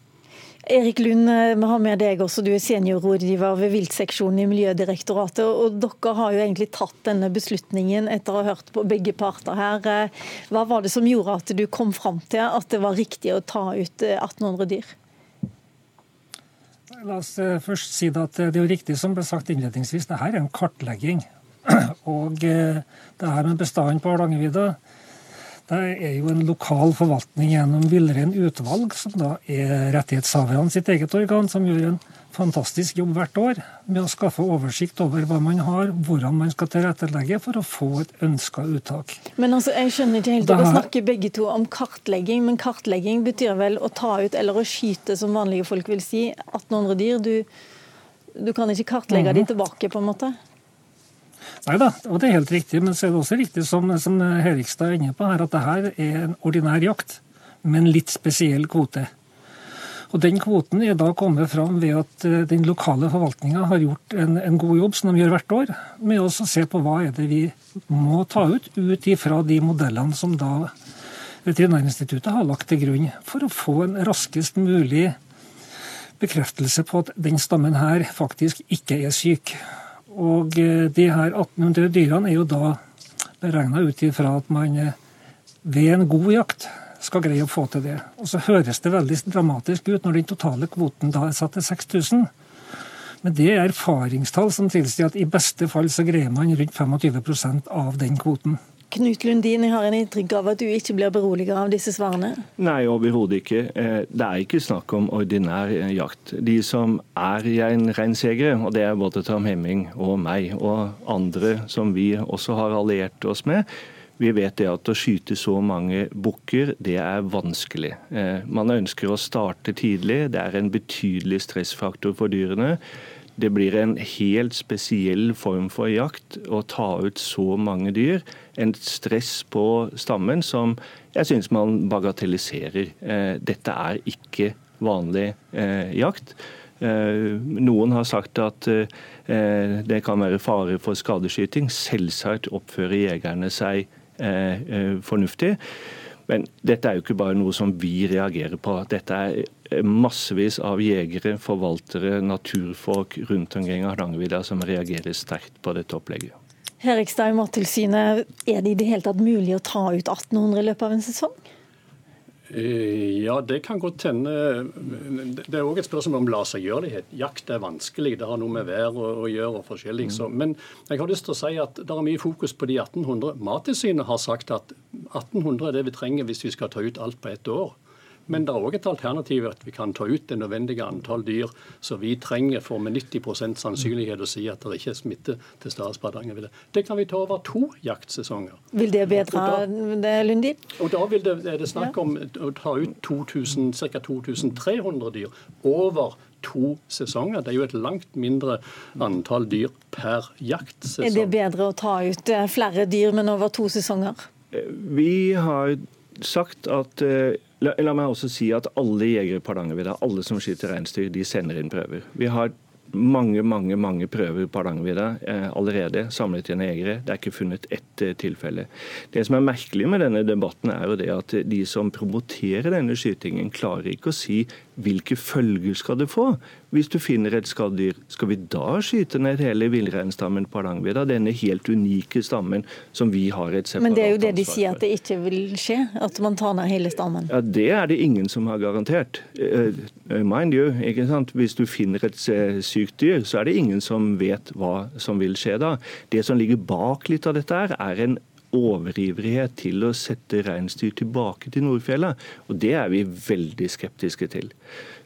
Erik Lund, eh, vi har med deg også. Du er seniorrådgiver ved viltseksjonen i Miljødirektoratet. og Dere har jo egentlig tatt denne beslutningen etter å ha hørt på begge parter her. Eh, hva var det som gjorde at du kom fram til at det var riktig å ta ut 1800 dyr? La oss først si at Det er jo riktig som ble sagt innledningsvis, det her er en kartlegging. Og eh, det her med bestanden på Hardangervidda det er jo en lokal forvaltning gjennom villreinutvalg, som da er rettighetshaverne sitt eget organ, som gjør en fantastisk jobb hvert år med å skaffe oversikt over hva man har, hvordan man skal tilrettelegge for å få et ønska uttak. Men altså, jeg skjønner ikke helt, Dere snakker begge to om kartlegging, men kartlegging betyr vel å ta ut eller å skyte, som vanlige folk vil si, 1800 dyr. Du, du kan ikke kartlegge mm -hmm. de tilbake, på en måte? Nei da, og det er helt riktig. Men så er det også riktig som, som Herikstad er inne på her, at det her er en ordinær jakt med en litt spesiell kvote. Og Den kvoten er da kommet fram ved at eh, den lokale forvaltninga har gjort en, en, god jobb, som de gjør hvert år, med å se på hva er det vi må ta ut, ut ifra de modellene som da Veterinærinstituttet har lagt til grunn for å få en raskest mulig bekreftelse på at den stammen her faktisk ikke er syk. Og eh, de her 1800 dyrene er jo da beregna ut ifra at man eh, ved en god jakt skal greie å få til det. Og så høres det veldig dramatisk ut når den totale kvoten da er satt til 6000. Men det er erfaringstall som tilsier at i beste fall så greier man rundt 25% av den kvoten. Knut Lundin, jeg har en inntrykk av at du ikke blir beroliget av disse svarene? Nei, overhodet ikke. Eh, det er ikke snakk om ordinær eh, jakt. De som er reinjegere, og det er både Tom Hemming og meg og andre som vi også har alliert oss med, vi vet det at å skyte så mange bukker, det er vanskelig. Eh, man ønsker å starte tidlig. Det er en betydelig stressfaktor for dyrene det blir en helt spesiell form for jakt å ta ut så mange dyr. En stress på stammen som jeg syns man bagatelliserer. Eh, dette er ikke vanlig eh, jakt. Eh, noen har sagt at det kan være fare for skadeskyting. Selvsagt oppfører jegerne seg fornuftig. Men dette er jo ikke bare noe som vi reagerer på. Dette er massevis av jegere, forvaltere, naturfolk rundt omkring i Hardangervidda som reagerer sterkt på dette opplegget. Herikstad i Mattilsynet, er det i det hele tatt mulig å ta ut 1800 i løpet av en sesong? Eh, ja, det kan godt hende. Det er òg et spørsmål om lasergjørlighet, Jakt er vanskelig, det har noe med vær å, gjøre og forskjellig. Så. Men jeg har lyst til å si at det er mye fokus på de 1800. Mattilsynet har sagt at 1800 er det vi trenger hvis vi skal ta ut alt på ett år. Men det er òg et alternativ at vi kan ta ut det nødvendige antall dyr som vi trenger for med 90 sannsynlighet å si at det ikke er smitte til stede på Hardangervidda. Det kan vi ta over to jaktsesonger. Vil det bedre det, Lundin? Og Da vil det, er det snakk om å ta ut ca. 2300 dyr over to sesonger. Det er jo et langt mindre antall dyr per jaktsesong. Er det bedre å ta ut eh, flere dyr, men over to sesonger? Vi har sagt at eh, La, la, meg også si at alle jegere på Hardangervidda, alle som skyter reinsdyr, de sender inn prøver. Vi har mange mange, mange prøver på Hardangervidda eh, allerede samlet inn jegere. Det er ikke funnet ett eh, tilfelle. Det som er merkelig med denne debatten, er jo det at de som promoterer denne skytingen, klarer ikke å si hvilke følger skal det få. Hvis du finner et skaddyr, skal vi da skyte ned hele villreinstammen på Hardangervidda? Denne helt unike stammen som vi har et separat ansvar for. Men det er jo det de sier at det ikke vil skje? At man tar ned hele stammen? Ja, Det er det ingen som har garantert. Uh, mind you, ikke sant? Hvis du finner et sykt dyr, så er det ingen som vet hva som vil skje da. Det som ligger bak litt av dette, her, er en overivrighet til å sette reinsdyr tilbake til Nordfjella. Og det er vi veldig skeptiske til.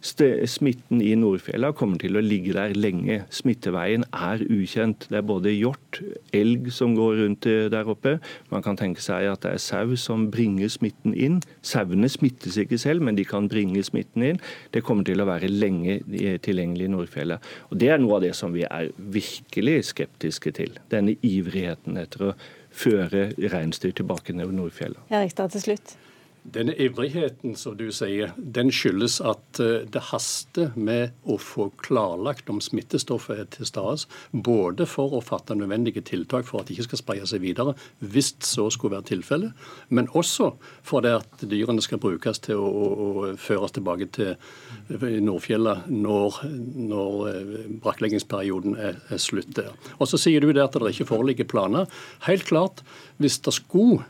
Smitten i Nordfjella kommer til å ligge der lenge. Smitteveien er ukjent. Det er både hjort, elg som går rundt der oppe. Man kan tenke seg at det er sau som bringer smitten inn. Sauene smittes ikke selv, men de kan bringe smitten inn. Det kommer til å være lenge tilgjengelig i Nordfjella. Og Det er noe av det som vi er virkelig skeptiske til. Denne ivrigheten etter å føre reinsdyr tilbake ned Nordfjellet. Erikstad til slutt. Denne ivrigheten som du sier, den skyldes at eh, det haster med å få klarlagt om smittestoffet er til stede. Både for å fatte nødvendige tiltak for at det ikke skal spreie seg videre, hvis så skulle være tilfellet, men også for det at dyrene skal brukes til å, å, å føres tilbake til Nordfjellet når, når eh, brakkleggingsperioden er, er slutt der. Og Så sier du det at det ikke foreligger planer. Helt klart, hvis det skulle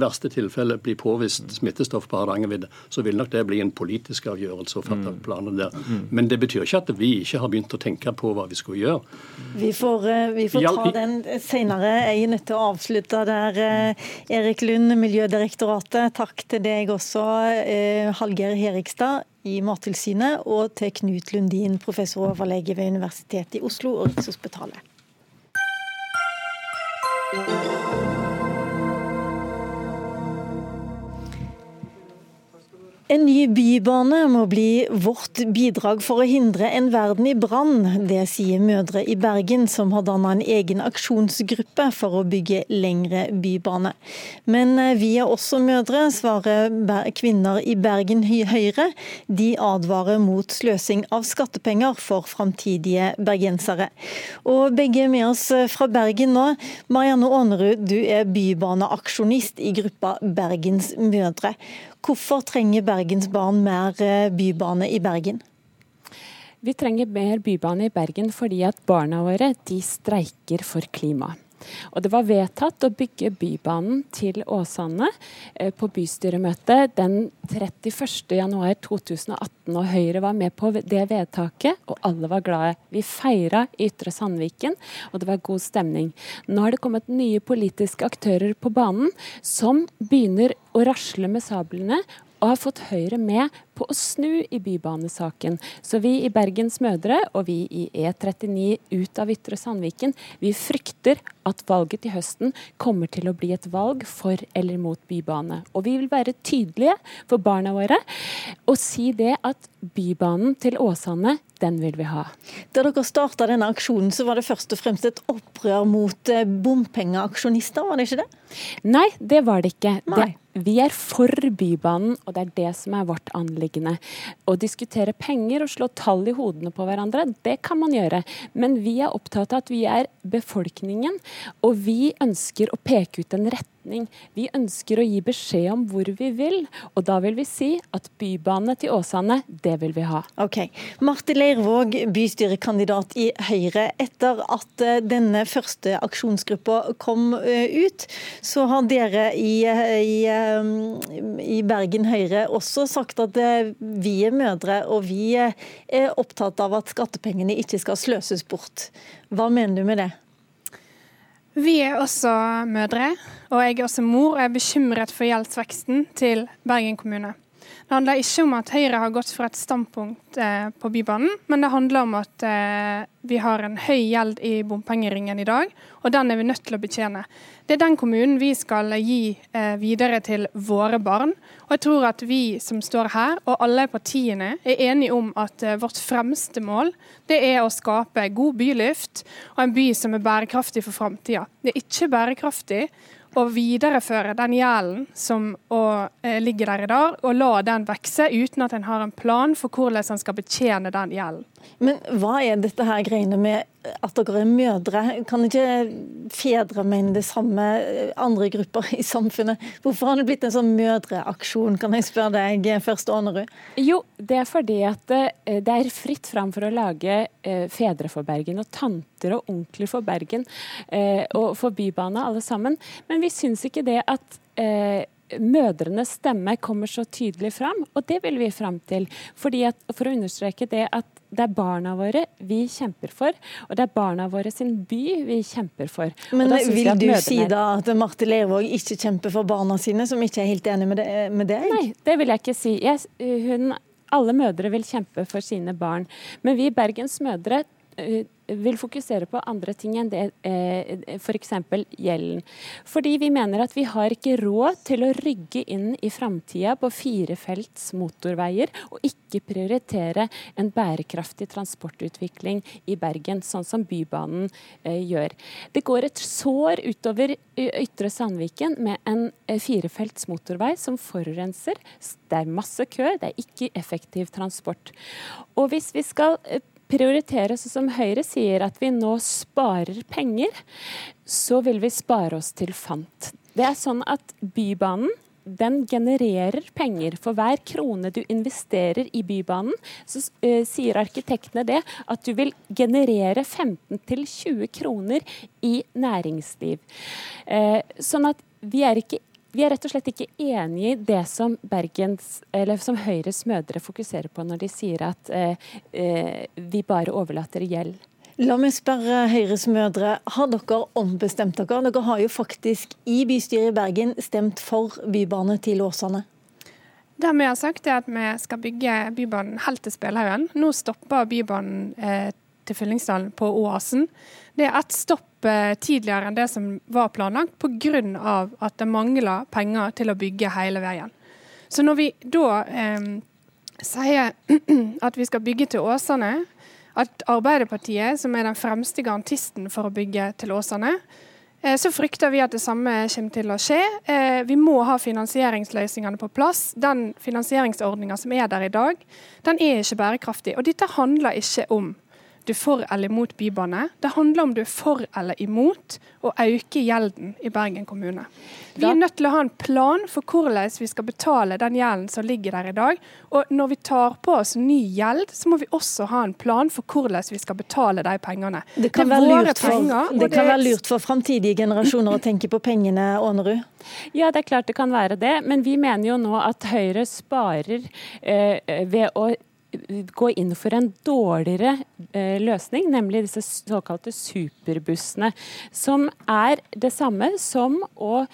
verste tilfelle blir påvist smittestoff på Hardangervidda, så vil nok det bli en politisk avgjørelse å fatte mm. planer der. Mm. Men det betyr ikke at vi ikke har begynt å tenke på hva vi skulle gjøre. Vi får, eh, vi får ta den senere. Jeg er nødt til å avslutte der. Eh, Erik Lund, Miljødirektoratet, takk til deg også, eh, Hallgeir Herikstad i Mattilsynet, og til Knut Lundin, professor og overlege ved Universitetet i Oslo og Rikshospitalet. En ny bybane må bli vårt bidrag for å hindre en verden i brann. Det sier mødre i Bergen, som har danna en egen aksjonsgruppe for å bygge lengre bybane. Men eh, vi er også mødre, svarer kvinner i Bergen Høyre. De advarer mot sløsing av skattepenger for framtidige bergensere. Og begge er med oss fra Bergen nå. Marianne Aanerud, du er bybaneaksjonist i gruppa Bergens Mødre. Hvorfor trenger Bergens barn mer eh, bybane i Bergen? Vi trenger mer bybane i Bergen fordi at barna våre de streiker for klimaet. Og det var vedtatt å bygge Bybanen til Åsane eh, på bystyremøtet den 31.1.2018. Og Høyre var med på det vedtaket, og alle var glade. Vi feira i Ytre Sandviken, og det var god stemning. Nå har det kommet nye politiske aktører på banen som begynner å rasle med sablene og har fått Høyre med på å snu i bybanesaken. Så vi i Bergens Mødre og vi i E39 ut av Ytre Sandviken, vi frykter at valget til høsten kommer til å bli et valg for eller mot bybane. Og vi vil være tydelige for barna våre og si det at bybanen til Åsane, den vil vi ha. Da dere starta denne aksjonen, så var det først og fremst et opprør mot eh, bompengeaksjonister, var det ikke det? Nei, det var det ikke. Det, vi er for Bybanen, og det er det som er vårt anliggende. Å diskutere penger og slå tall i hodene på hverandre, det kan man gjøre. Men vi er opptatt av at vi er befolkningen, og vi ønsker å peke ut en retning. Vi ønsker å gi beskjed om hvor vi vil, og da vil vi si at bybane til Åsane, det vil vi ha. Ok. Martin Leirvåg, bystyrekandidat i Høyre. Etter at eh, denne første aksjonsgruppa kom eh, ut, så har dere i, i, eh, i Bergen Høyre også sagt at vi er mødre, og vi er opptatt av at skattepengene ikke skal sløses bort. Hva mener du med det? Vi er også mødre, og jeg er også mor og er bekymret for gjeldsveksten til Bergen kommune. Det handler ikke om at Høyre har gått for et standpunkt eh, på Bybanen, men det handler om at eh, vi har en høy gjeld i bompengeringen i dag, og den er vi nødt til å betjene. Det er den kommunen vi skal gi eh, videre til våre barn. Og jeg tror at vi som står her, og alle partiene, er enige om at vårt fremste mål det er å skape god byluft og en by som er bærekraftig for framtida. Det er ikke bærekraftig å videreføre den gjelden som eh, ligger der i dag, og la den vokse uten at en har en plan for hvordan en skal betjene den gjelden. Men hva er dette her greiene med at dere er mødre? Kan ikke fedre mene det samme, eh, andre grupper i samfunnet? Hvorfor har det blitt en sånn mødreaksjon, kan jeg spørre deg først, Ånerud? Jo, det er fordi at det, eh, er fritt fram for å lage eh, fedre for Bergen og tanter og onkler for Bergen eh, og for Bybane, alle sammen. Men vi syns ikke det at eh, mødrenes stemme kommer så tydelig fram, og det vil vi fram til. Fordi at, for å understreke det at det er barna våre vi kjemper for, og det er barna våre sin by vi kjemper for. Men vil du si da at Marte Lervåg ikke kjemper for barna sine, som ikke er helt enig med, det, med deg? Nei, det vil jeg ikke si. Jeg, hun, alle mødre vil kjempe for sine barn. Men vi Bergens mødre vil fokusere på andre ting enn det, f.eks. For gjelden. Fordi vi mener at vi har ikke råd til å rygge inn i framtida på firefelts motorveier, og ikke prioritere en bærekraftig transportutvikling i Bergen, sånn som Bybanen eh, gjør. Det går et sår utover Ytre Sandviken med en firefelts motorvei som forurenser. Det er masse kø, det er ikke effektiv transport. Og hvis vi skal prioritere sånn som Høyre sier, at vi nå sparer penger, så vil vi spare oss til fant. Det er sånn at Bybanen den genererer penger. For hver krone du investerer i Bybanen, så uh, sier arkitektene det at du vil generere 15-20 kroner i næringsliv. Uh, sånn at vi er ikke vi er rett og slett ikke enig i det som, Bergens, som Høyres mødre fokuserer på når de sier at eh, eh, vi bare overlater gjeld. La meg spørre Høyres mødre, har dere ombestemt dere? Dere har jo faktisk i bystyret i Bergen stemt for bybane til Åsane. Det vi har sagt er at vi skal bygge Bybanen helt til Spelhaugen. Nå stopper Bybanen eh, til Fyllingsdalen på Oasen. Det er ett stopp eh, tidligere enn det som var planlagt, pga. at det mangler penger til å bygge hele veien. Så når vi da eh, sier at vi skal bygge til Åsane, at Arbeiderpartiet, som er den fremste garantisten for å bygge til Åsane, eh, så frykter vi at det samme kommer til å skje. Eh, vi må ha finansieringsløsningene på plass. Den finansieringsordninga som er der i dag, den er ikke bærekraftig. Og dette handler ikke om du er for eller imot bybane. Det handler om du er for eller imot å øke gjelden i Bergen kommune. Vi er nødt til å ha en plan for hvordan vi skal betale den gjelden som ligger der i dag. Og når vi tar på oss ny gjeld, så må vi også ha en plan for hvordan vi skal betale de pengene. Det kan, det være, lurt for, penger, det kan være lurt for framtidige generasjoner å tenke på pengene, Ånerud? Ja, det er klart det kan være det. Men vi mener jo nå at Høyre sparer eh, ved å gå inn for en dårligere eh, løsning, nemlig disse såkalte superbussene. Som er det samme som å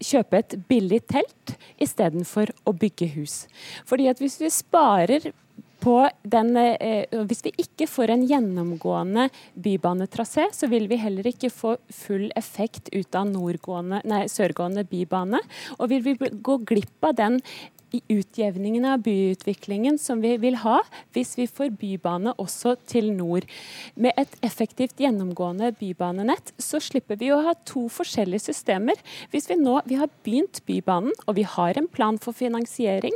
kjøpe et billig telt istedenfor å bygge hus. Fordi at Hvis vi sparer på den, eh, hvis vi ikke får en gjennomgående bybanetrasé, så vil vi heller ikke få full effekt ut av nei, sørgående bybane. Og vil vi gå glipp av den i utjevningen av byutviklingen som vi vil ha hvis vi får bybane også til nord. Med et effektivt gjennomgående bybanenett så slipper vi å ha to forskjellige systemer. Hvis vi nå vi har begynt Bybanen og vi har en plan for finansiering,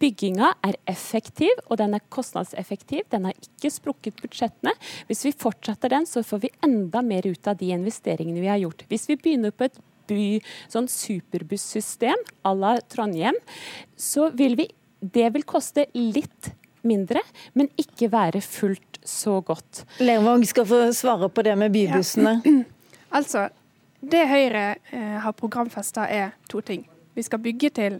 bygginga er effektiv og den er kostnadseffektiv, den har ikke sprukket budsjettene. Hvis vi fortsetter den, så får vi enda mer ut av de investeringene vi har gjort. Hvis vi begynner på et by, sånn superbussystem à la Trondheim, så vil vi Det vil koste litt mindre, men ikke være fullt så godt. Lervåg skal få svare på det med bybussene. Ja. Altså, det Høyre eh, har programfesta er to ting. Vi skal bygge til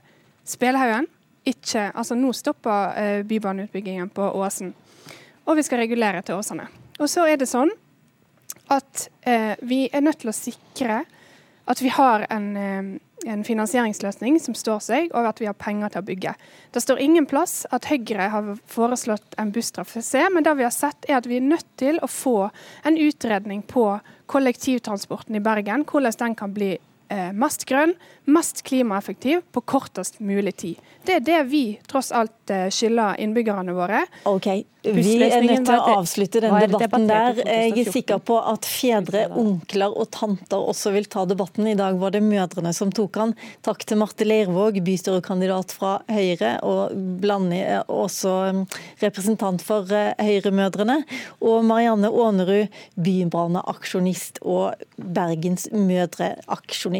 Spelhaugen. Ikke, altså Nå stopper eh, bybaneutbyggingen på Åsen. Og vi skal regulere til Åsane. Og så er det sånn at eh, vi er nødt til å sikre at vi har en, eh, en, finansieringsløsning som står seg, og at vi har penger til å bygge. Det står ingen plass at Høyre har foreslått en busstrafé, men det vi har sett er at vi er nødt til å få en utredning på kollektivtransporten i Bergen, hvordan den kan bli eh, mest grønn, mest klimaeffektiv på kortest mulig tid. Det er det vi tross alt eh, skylder innbyggerne våre. Ok, Vi er nødt til å avslutte den debatten der. Jeg er sikker på at fedre, onkler og tanter også vil ta debatten. I dag var det mødrene som tok han. Takk til Marte Leirvåg, bystyrekandidat fra Høyre, og Blandi, også um, representant for Høyre-mødrene. Og Marianne Aanerud, bybaneaksjonist og Bergens Mødreaksjonist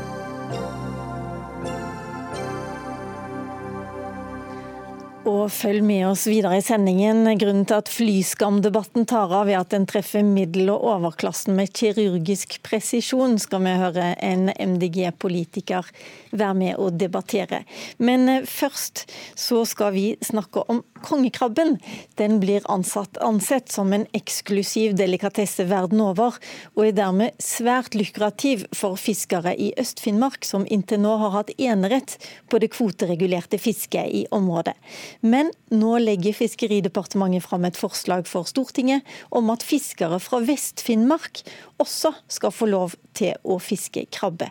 Og følg med oss videre i sendingen. Grunnen til at flyskamdebatten tar av, er at den treffer middel- og overklassen med kirurgisk presisjon, skal vi høre en MDG-politiker være med og debattere. Men eh, først så skal vi snakke om kongekrabben. Den blir ansatt, ansett som en eksklusiv delikatesse verden over, og er dermed svært lukrativ for fiskere i Øst-Finnmark, som inntil nå har hatt enerett på det kvoteregulerte fisket i området. Men nå legger Fiskeridepartementet fram et forslag for Stortinget om at fiskere fra Vest-Finnmark også skal få lov til å fiske krabbe.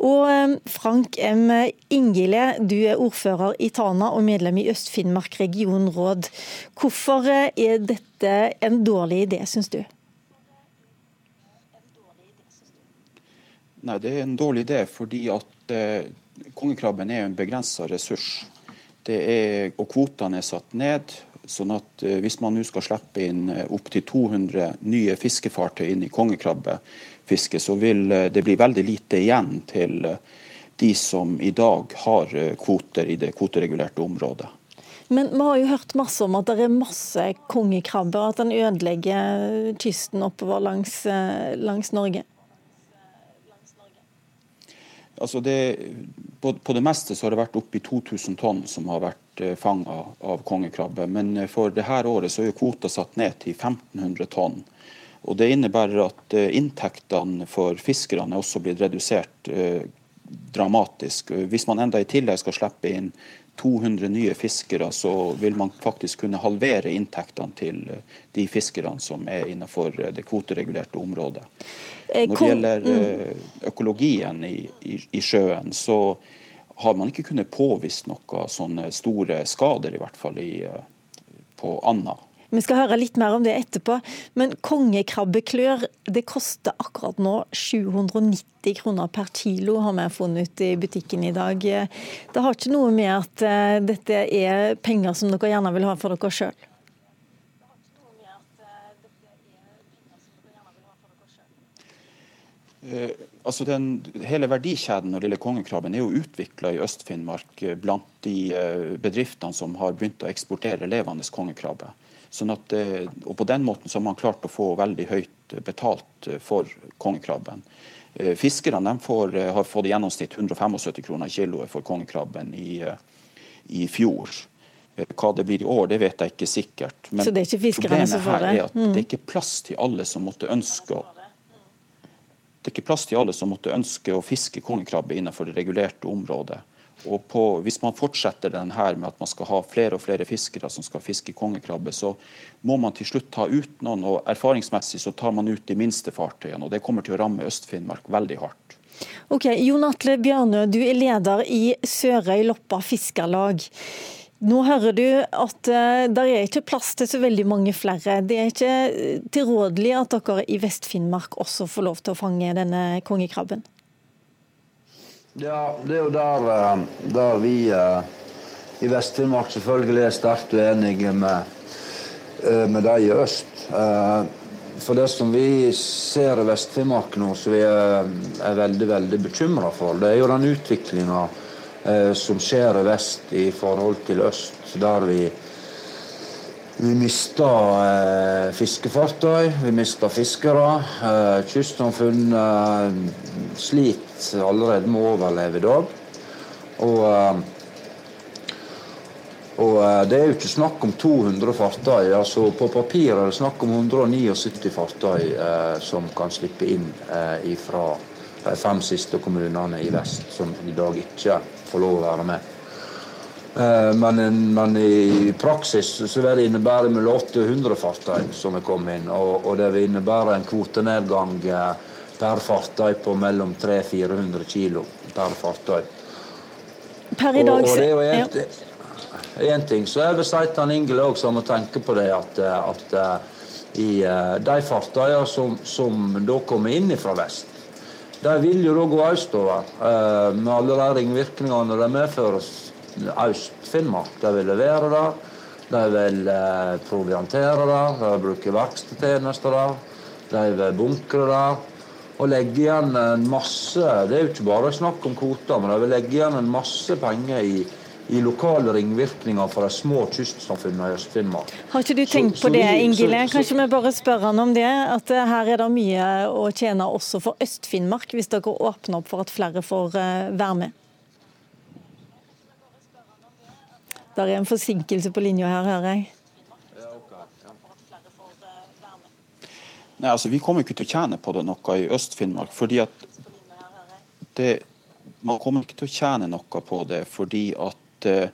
Og eh, Frank M. Ingile, du er ordfører i Tana og medlem i Øst-Finnmark regionråd. Hvorfor eh, er dette en dårlig idé, syns du? Nei, Det er en dårlig idé fordi at eh, kongekrabben er en begrensa ressurs. Er, og kvotene er satt ned. sånn at eh, Hvis man nå skal slippe inn eh, opptil 200 nye fiskefartøy inn i kongekrabbefiske, så vil eh, det bli veldig lite igjen til de som i dag har kvoter i det kvoteregulerte området. Men vi har jo hørt masse om at det er masse kongekrabber, at den ødelegger kysten oppover langs, langs Norge. Altså det, på, på, det meste så har det vært oppi 2000 tonn som har vært eh, fanga av kongekrabbe. Men eh, for dette året så er kvota satt ned til 1500 tonn. Og Det innebærer at eh, inntektene for fiskerne er også blitt redusert eh, dramatisk. Hvis man enda i tillegg skal slippe inn 200 nye fiskere, så vil man faktisk kunne halvere inntektene til de fiskerne som er innenfor det kvoteregulerte området. Når det gjelder mm. økologien i, i, i sjøen, så har man ikke kunnet påvist noen sånne store skader, i hvert fall i, på Anna. Vi skal høre litt mer om det etterpå. Men kongekrabbeklør det koster akkurat nå 790 kroner per kilo, har vi funnet ut i butikken i dag. Det har ikke noe med at eh, dette er penger som dere gjerne vil ha for dere sjøl? Uh, altså den, hele verdikjeden når lille kongekrabben er jo utvikla i Øst-Finnmark eh, blant de uh, bedriftene som har begynt å eksportere levende kongekrabbe. Sånn at, uh, og På den måten så har man klart å få veldig høyt betalt for kongekrabben. Fiskerne får, har fått i gjennomsnitt 175 kroner kiloet for kongekrabben i, i fjor. Hva det blir i år, det vet jeg ikke sikkert. Men så det er ikke fiskerne som får det? mm. det er ikke plass til alle som måtte ønske å det er ikke plass til alle som måtte ønske å fiske kongekrabbe innenfor det regulerte området. Og på, Hvis man fortsetter den her med at man skal ha flere og flere fiskere som skal fiske kongekrabbe, så må man til slutt ta ut noen. og Erfaringsmessig så tar man ut de minste fartøyene. og Det kommer til å ramme Øst-Finnmark veldig hardt. Ok, Jon Atle Bjørnø, du er leder i Sørøy Loppa Fiskarlag. Nå hører du at der det er ikke plass til så veldig mange flere. Det er ikke eh, tilrådelig at dere i Vest-Finnmark også får lov til å fange denne kongekrabben? Ja, det er jo der, eh, der vi i Vest-Finnmark selvfølgelig er sterkt uenige med, med de i øst. For det som vi ser i Vest-Finnmark nå, som vi er, er veldig veldig bekymra for, det er jo den utviklinga Eh, som skjer i vest i forhold til øst, der vi vi mista eh, fiskefartøy, vi mista fiskere. Eh, kystsamfunn eh, sliter allerede med å overleve i dag. Og, eh, og eh, det er jo ikke snakk om 200 fartøy. altså På papir er det snakk om 179 fartøy som kan slippe inn fra de fem siste kommunene i vest, som i dag ikke får lov å være med. Eh, men, men, i praksis så vil det innebære mellom 80 og 100 fartøy som er kommet inn. Og, og det vil innebære en kvotenedgang eh, per fartøy på mellom 300-400 kg per fartøy. Per i dag, og, og det er jo en, ja. en ting. Så jeg vil si til Ingel òg, som må tenke på det, at, at i de fartøyene som, som da kommer inn fra vest, de vil jo da gå østover eh, med alle de ringvirkningene det medfører Øst-Finnmark. De vil levere der, de vil eh, proviantere der, de vil bruke verkstedtjenester der, de vil bunkre der. Og legge igjen en masse Det er jo ikke bare snakk om kvoter, men de vil legge igjen en masse penger i i lokale ringvirkninger for de små kystsamfunnene i Øst-Finnmark. Har ikke du tenkt så, på det, Ingile? Kanskje vi bare spør han om det? At eh, her er det mye å tjene også for Øst-Finnmark, hvis dere åpner opp for at flere får eh, være med? Det er en forsinkelse på linja her, hører jeg. Nei, altså Vi kommer ikke til å tjene på det noe i Øst-Finnmark. fordi at det, Man kommer ikke til å tjene noe på det fordi at Eh,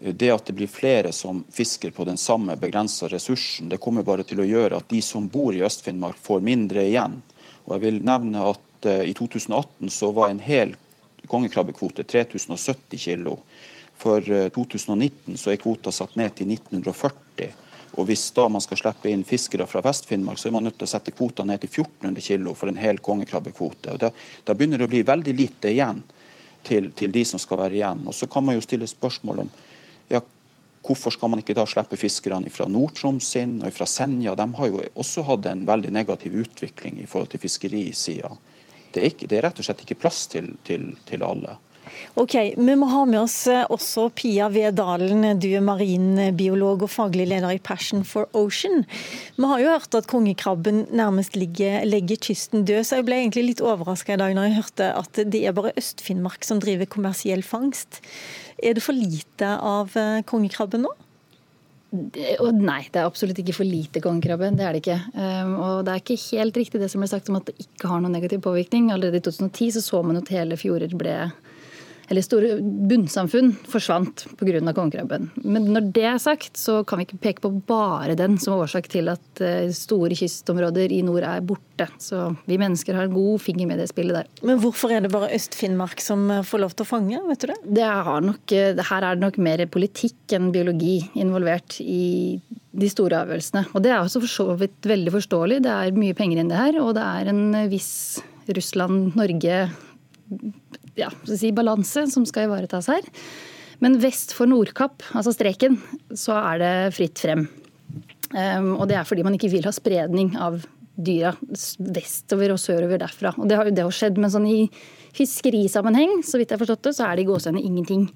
det at det blir flere som fisker på den samme begrensa ressursen, det kommer bare til å gjøre at de som bor i Øst-Finnmark får mindre igjen. Og jeg vil nevne at uh, I 2018 så var en hel kongekrabbekvote 3070 kilo. For uh, 2019 så er kvota satt ned til 1940. Og Hvis da man skal slippe inn fiskere fra Vest-Finnmark, så er man nødt til å sette kvota ned til 1400 kilo for en hel kongekrabbekvote. Og da, da begynner det å bli veldig lite igjen til, til, de som skal være igjen. Og Så kan man jo stille spørsmål om ja, hvorfor skal man ikke da slippe fiskerne fra Nord-Troms og fra Senja. De har jo også hatt en veldig negativ utvikling i forhold til fiskerisida. Det, det, er rett og slett ikke plass til, til, til alle. Ok, Vi må ha med oss eh, også Pia Vedalen, du er marinbiolog og faglig leder i Passion for Ocean. Vi har jo hørt at kongekrabben nærmest ligger, legger kysten død, så jeg ble egentlig litt overraska i dag når jeg hørte at det er bare Øst-Finnmark som driver kommersiell fangst. Er det for lite av eh, kongekrabben nå? Nei, det er absolutt ikke for lite kongekrabbe. Det er det ikke. Um, og det er ikke helt riktig det som ble sagt om at det ikke har noen negativ påvirkning. Allerede i 2010 så, så man at hele fjorder ble eller store bunnsamfunn forsvant pga. kongekrabben. Men når det er sagt, så kan vi ikke peke på bare den som årsak til at eh, store kystområder i nord er borte. Så vi mennesker har en god finger med det spillet der. Men hvorfor er det bare Øst-Finnmark som eh, får lov til å fange, vet du det? det nok, eh, her er det nok mer politikk enn biologi involvert i de store avgjørelsene. Og det er også for så vidt veldig forståelig. Det er mye penger inn det her, og det er en viss Russland-Norge ja, si balanse som skal ivaretas her. Men vest for Nordkapp, altså streken, så er det fritt frem. Um, og det er fordi man ikke vil ha spredning av dyra vestover og sørover derfra. Og det har jo det skjedd, men sånn i fiskerisammenheng, så vidt jeg har forstått det, så er det i gåsehudene ingenting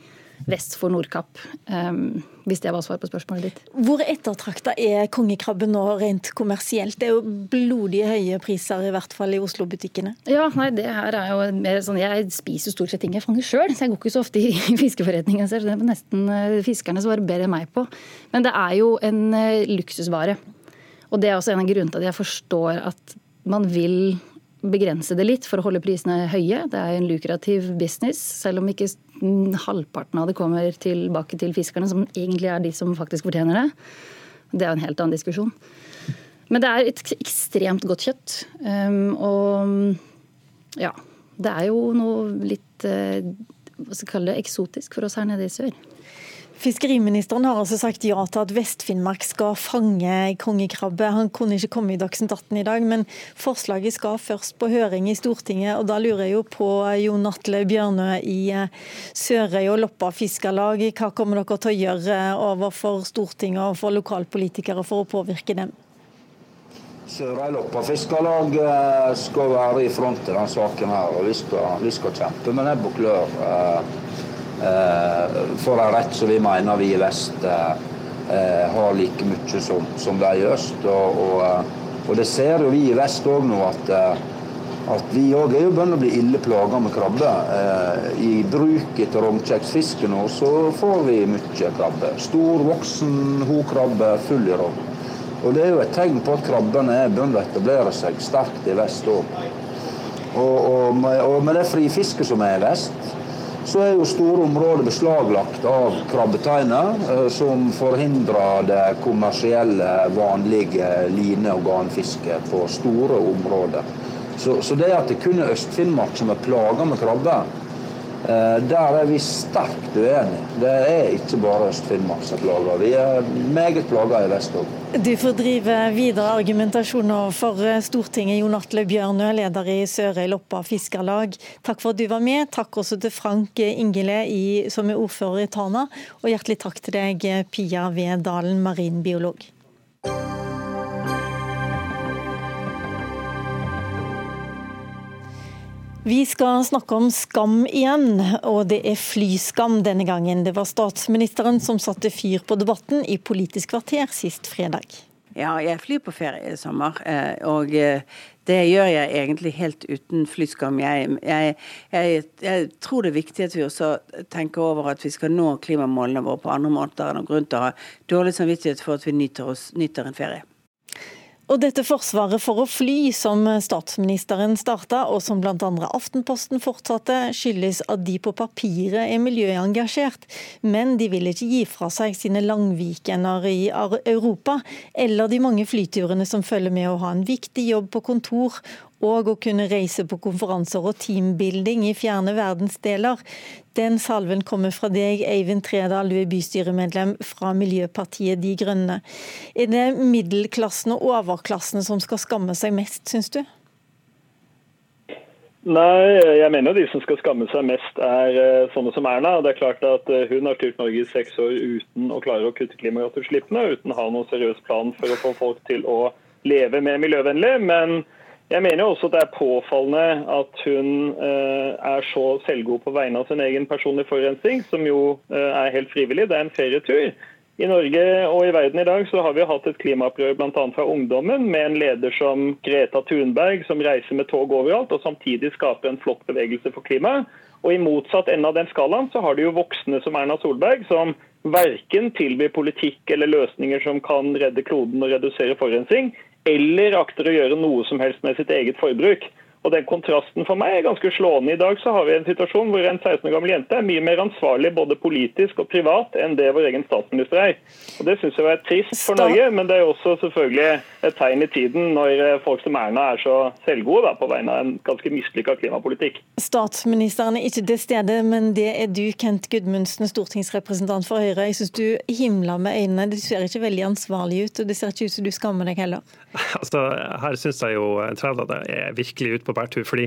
vest for Nordkapp. Um, hvis det var svar på spørsmålet ditt. Hvor ettertrakta er kongekrabben nå rent kommersielt? Det er jo blodige høye priser, i hvert fall i Oslo-butikkene. Ja, nei, det her er jo mer sånn Jeg spiser jo stort sett ting jeg fanger sjøl, så jeg går ikke så ofte i fiskeforretningen. Så det er nesten fiskerne fiskerne svarer bedre enn meg på. Men det er jo en eh, luksusvare. Og det er også en av grunnene til at jeg forstår at man vil begrense det litt for å holde prisene høye. Det er en lukrativ business, selv om ikke halvparten av det kommer tilbake til fiskerne, som egentlig er de som faktisk fortjener det. Det er en helt annen diskusjon. Men det er et ekstremt godt kjøtt. Um, og ja, det er jo noe litt eh, hva skal jeg kalle det, eksotisk for oss her nede i sør. Fiskeriministeren har altså sagt ja til at Vest-Finnmark skal fange kongekrabbe. Han kunne ikke komme i Dagsnytt 18 i dag, men forslaget skal først på høring i Stortinget. og Da lurer jeg jo på Jon Atle Bjørnø i eh, Sørøy og Loppa Fiskarlag. Hva kommer dere til å gjøre overfor Stortinget og for lokalpolitikere for å påvirke dem? Sørøy Loppa Fiskarlag eh, skal være i front i denne saken. her, og Vi skal, vi skal kjempe med nebb og klør eh, Eh, for en rett som vi mener vi i vest eh, eh, har like mye som, som de i øst. Og, og, og, det ser jo vi i vest òg nå at, at vi òg er jo begynt å bli ille plaga med krabbe. I bruket etter rognkjeksfiske nå så får vi mye krabbe. Stor, voksen hokrabbe full i rogn. Og det er jo et tegn på at krabbene er begynt å etablere seg sterkt i vest òg. Og, og, med, og med det frifisket som er i vest, så er jo store områder beslaglagt av krabbeteiner, eh, som forhindrer det kommersielle, vanlige line- og garnfisket på store områder. Så, så det at det kun er Øst-Finnmark som er plaga med krabbe, der er vi sterkt uenige. Det er ikke bare Øst-Finnmark som plager. Vi er meget plaga i vest òg. Du får drive videre argumentasjoner for eh, Stortinget, Jon Atle Bjørnø, leder i Sørøy Loppa Fiskarlag. Takk for at du var med. Takk også til Frank Ingele, som er ordfører i Tana. Og hjertelig takk til deg, Pia Ved Dalen, marinbiolog. Vi skal snakke om skam igjen, og det er flyskam denne gangen. Det var statsministeren som satte fyr på debatten i Politisk kvarter sist fredag. Ja, jeg flyr på ferie i sommer, eh, og eh, det gjør jeg egentlig helt uten flyskam. Jeg, jeg, jeg, jeg, tror det er viktig at vi også tenker over at vi skal nå klimamålene våre på andre måter enn grunn til å ha dårlig samvittighet for at vi nyter, oss, nyter en ferie. Og dette forsvaret for å fly, som statsministeren starta, og som bl.a. Aftenposten fortsatte, skyldes at de på papiret er miljøengasjert, men de vil ikke gi fra seg sine langvikender i Europa, eller de mange flyturene som følger med å ha en viktig jobb på kontor og å kunne reise på konferanser og teambuilding i fjerne verdensdeler. Den salven kommer fra deg, Eivind Tredal, du er bystyremedlem fra Miljøpartiet De Grønne. Er det middelklassen og overklassen som skal skamme seg mest, syns du? Nei, jeg mener de som skal skamme seg mest er eh, sånne som Erna. Det er klart at eh, Hun har styrt Norge i seks år uten å klare å kutte klimagassutslippene, uten å ha noen seriøs plan for å få folk til å leve mer miljøvennlig. Men jeg mener også at det er påfallende at hun eh, er så selvgod på vegne av sin egen personlige forurensning, som jo eh, er helt frivillig. Det er en ferietur. I Norge og i verden i dag så har vi hatt et klimaopprør bl.a. fra ungdommen, med en leder som Greta Thunberg, som reiser med tog overalt, og samtidig skaper en flott bevegelse for klimaet. Og I motsatt ende av den skalaen så har du jo voksne som Erna Solberg, som verken tilbyr politikk eller løsninger som kan redde kloden og redusere forurensning, eller akter å gjøre noe som helst med sitt eget forbruk. Og den Kontrasten for meg er ganske slående. I dag så har vi en situasjon hvor en 16 år gammel jente er mye mer ansvarlig både politisk og privat enn det vår egen statsminister er. Og Det syns jeg er trist for Norge, men det er også selvfølgelig et tegn i tiden når eh, folk som Erna er så selvgode da, på vegne av en ganske mislykka klimapolitikk. Statsministeren er ikke til stede, men det er du, Kent Gudmundsen, stortingsrepresentant for Høyre. Jeg syns du himler med øynene. Du ser ikke veldig ansvarlig ut, og det ser ikke ut som du skammer deg heller. Altså, her syns jeg jo Træda er virkelig ute på bærtur. fordi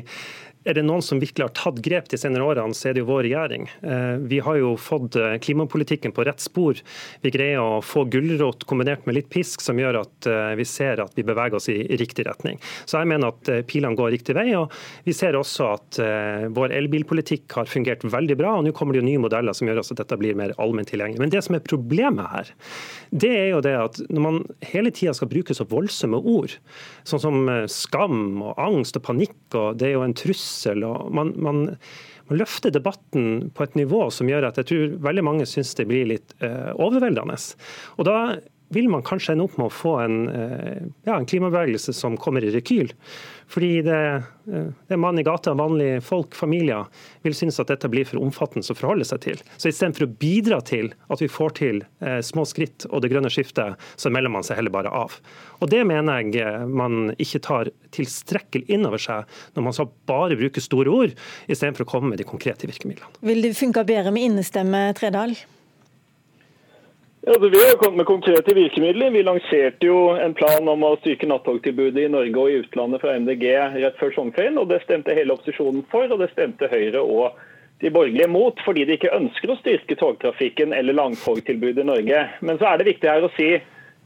er det noen som virkelig har tatt grep de senere årene, så er det jo vår regjering. Eh, vi har jo fått eh, klimapolitikken på rett spor. Vi greier å få gulrot kombinert med litt pisk, som gjør at eh, vi ser at vi beveger oss i riktig retning. Så jeg mener at pilene går riktig vei. og Vi ser også at vår elbilpolitikk har fungert veldig bra. og Nå kommer det jo nye modeller som gjør at dette blir mer allment tilgjengelig. Men det som er problemet her, det er jo det at når man hele tida skal bruke så voldsomme ord, sånn som skam og angst og panikk, og det er jo en trussel. Og man, man, man løfter debatten på et nivå som gjør at jeg tror veldig mange syns det blir litt eh, overveldende. Og da vil man kanskje ende opp med å få en, eh, ja, en klimabevegelse som kommer i rekyl. Fordi det, eh, det er mann i gata, vanlige folk, familier, vil synes at dette blir for omfattende å forholde seg til. Så istedenfor å bidra til at vi får til eh, små skritt og det grønne skiftet, så melder man seg heller bare av. Og Det mener jeg eh, man ikke tar tilstrekkelig inn over seg når man skal bare bruke store ord, istedenfor å komme med de konkrete virkemidlene. Vil det funke bedre med innestemme, Tredal? Ja, altså, vi har kommet med konkrete virkemidler. Vi lanserte jo en plan om å styrke nattogtilbudet i Norge og i utlandet fra MDG rett før sommerferien. og Det stemte hele opposisjonen for, og det stemte Høyre og de borgerlige mot, fordi de ikke ønsker å styrke togtrafikken eller langtogtilbudet i Norge. Men så er det viktig her å si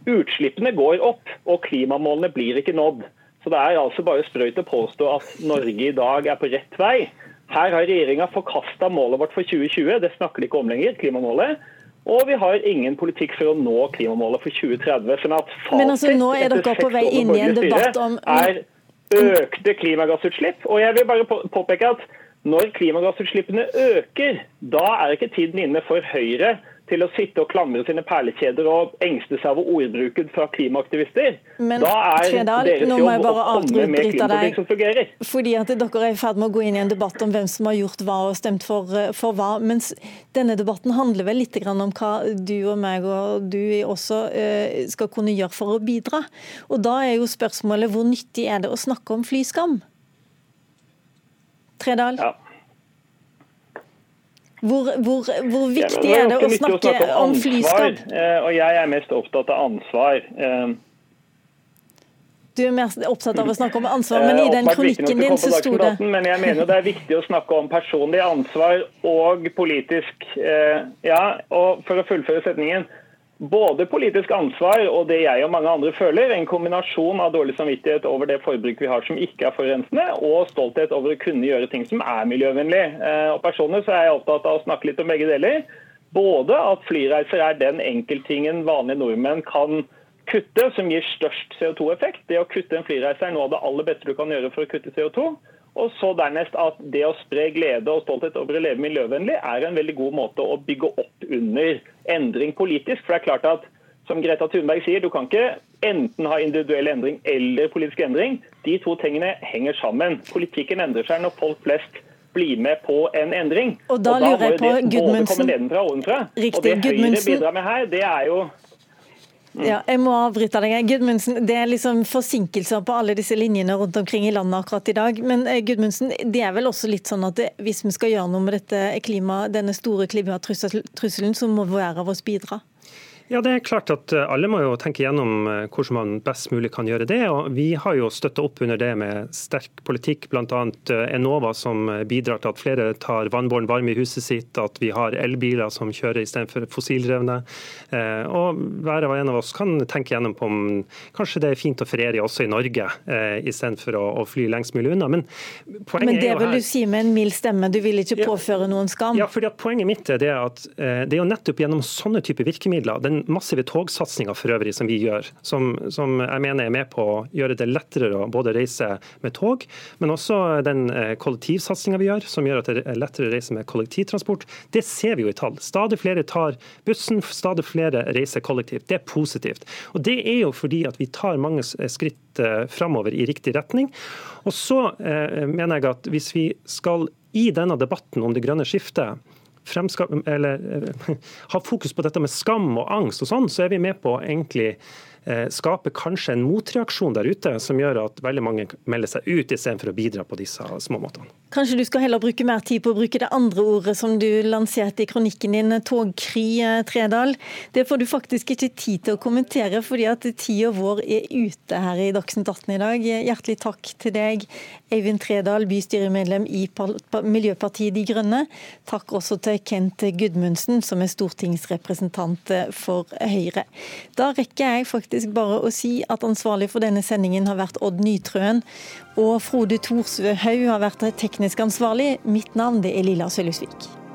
utslippene går opp, og klimamålene blir ikke nådd. Så det er altså bare sprøyt å påstå at Norge i dag er på rett vei. Her har regjeringa forkasta målet vårt for 2020, det snakker de ikke om lenger, klimamålet. Og vi har ingen politikk for å nå klimamålet for 2030. sånn at Men altså, nå er dere på vei inn i en debatt om er økte klimagassutslipp. Og jeg vil bare påpeke at når klimagassutslippene øker, da er ikke tiden inne for Høyre til å sitte og klamre sine perlekjeder og engste seg over ordbruken fra klimaaktivister. Men, da er Tredal, deres jobb å komme med klimapolitikk som fungerer. Fordi at dere er i ferd med å gå inn i en debatt om hvem som har gjort hva og stemt for, eh, for hva. Mens denne debatten handler vel litt om hva du og meg og du også eh, skal kunne gjøre for å bidra. Og da er jo spørsmålet hvor nyttig er det å snakke om flyskam? Tredal? Ja. Hvor, hvor, hvor viktig ja, er det å snakke, å om, om flyskap? Eh, og jeg er mest opptatt av ansvar. Eh, du er mer opptatt av å snakke om ansvar, men i den kronikken din så sto det Men jeg mener det er viktig å snakke om personlig ansvar og politisk eh, Ja, og for å fullføre setningen både politisk ansvar og det jeg og mange andre føler, en kombinasjon av dårlig samvittighet over det forbruk vi har som ikke er forurensende, og stolthet over å kunne gjøre ting som er miljøvennlig. Eh, og Personlig så er jeg opptatt av å snakke litt om begge deler. Både at flyreiser er den enkelttingen vanlige nordmenn kan kutte som gir størst CO2-effekt. Det å kutte en flyreise er noe av det aller beste du kan gjøre for å kutte CO2. Og så dernest at det å spre glede og stolthet over å leve miljøvennlig er en veldig god måte å bygge opp under endring politisk. For det er klart at som Greta Thunberg sier, du kan ikke enten ha individuell endring eller politisk endring. De to tingene henger sammen. Politikken endrer seg når folk flest blir med på en endring. Og da, og da lurer jeg på, Gudmundsen. Riktig, og det Høyre bidrar med her, det er jo ja, jeg må avbryte deg. Gudmundsen, Det er liksom forsinkelser på alle disse linjene rundt omkring i landet akkurat i dag. Men eh, Gudmundsen, det er vel også litt sånn at det, hvis vi skal gjøre noe med dette klima, denne store klimatrusselen, så må hver av oss bidra? Ja, det er klart at eh, Alle må jo tenke gjennom eh, hvordan man best mulig kan gjøre det. og Vi har jo støtta opp under det med sterk politikk, bl.a. Eh, Enova som bidrar til at flere tar vannbåren varme i huset sitt, at vi har elbiler som kjører istedenfor fossildrevne. Og hver og en av oss kan tenke gjennom på om kanskje det er fint å feriere også i Norge, istedenfor å fly lengst mulig unna. Men, Men det vil du si med en mild stemme, du vil ikke påføre noen skam? Ja, fordi at Poenget mitt er det at det er jo nettopp gjennom sånne typer virkemidler den massive togsatsinga for øvrig som vi gjør, som, som, jeg mener er med på å gjøre det lettere å både reise med tog, men også den eh, kollektivsatsinga vi gjør, som gjør at det er lettere å reise med kollektivtransport, det ser vi jo i tall. Stadig flere tar bussen, stadig flere reiser kollektivt. Det er positivt. Og Det er jo fordi at vi tar mange skritt eh, framover i riktig retning. Og så eh, mener jeg at hvis vi skal i denne debatten om det grønne skiftet eller, har fokus på dette med skam og angst, og sånn, så er vi med på egentlig Eh, skaper kanskje en motreaksjon der ute som gjør at veldig mange melder seg ut istedenfor å bidra på disse små måtene. Kanskje du skal heller bruke mer tid på å bruke det andre ordet som du lanserte i kronikken din, togkry, eh, Tredal. Det får du faktisk ikke tid til å kommentere, fordi at tida vår er ute her i Dagsnytt 18 i dag. Hjertelig takk til deg, Eivind Tredal, bystyremedlem i Miljøpartiet De Grønne. Takk også til Kent Gudmundsen, som er stortingsrepresentant for Høyre. Da rekker jeg faktisk bare å si at ansvarlig for denne sendingen har vært Odd Nytrøen. Og Frode Thorshaug har vært teknisk ansvarlig. Mitt navn er Lilla Sølhusvik.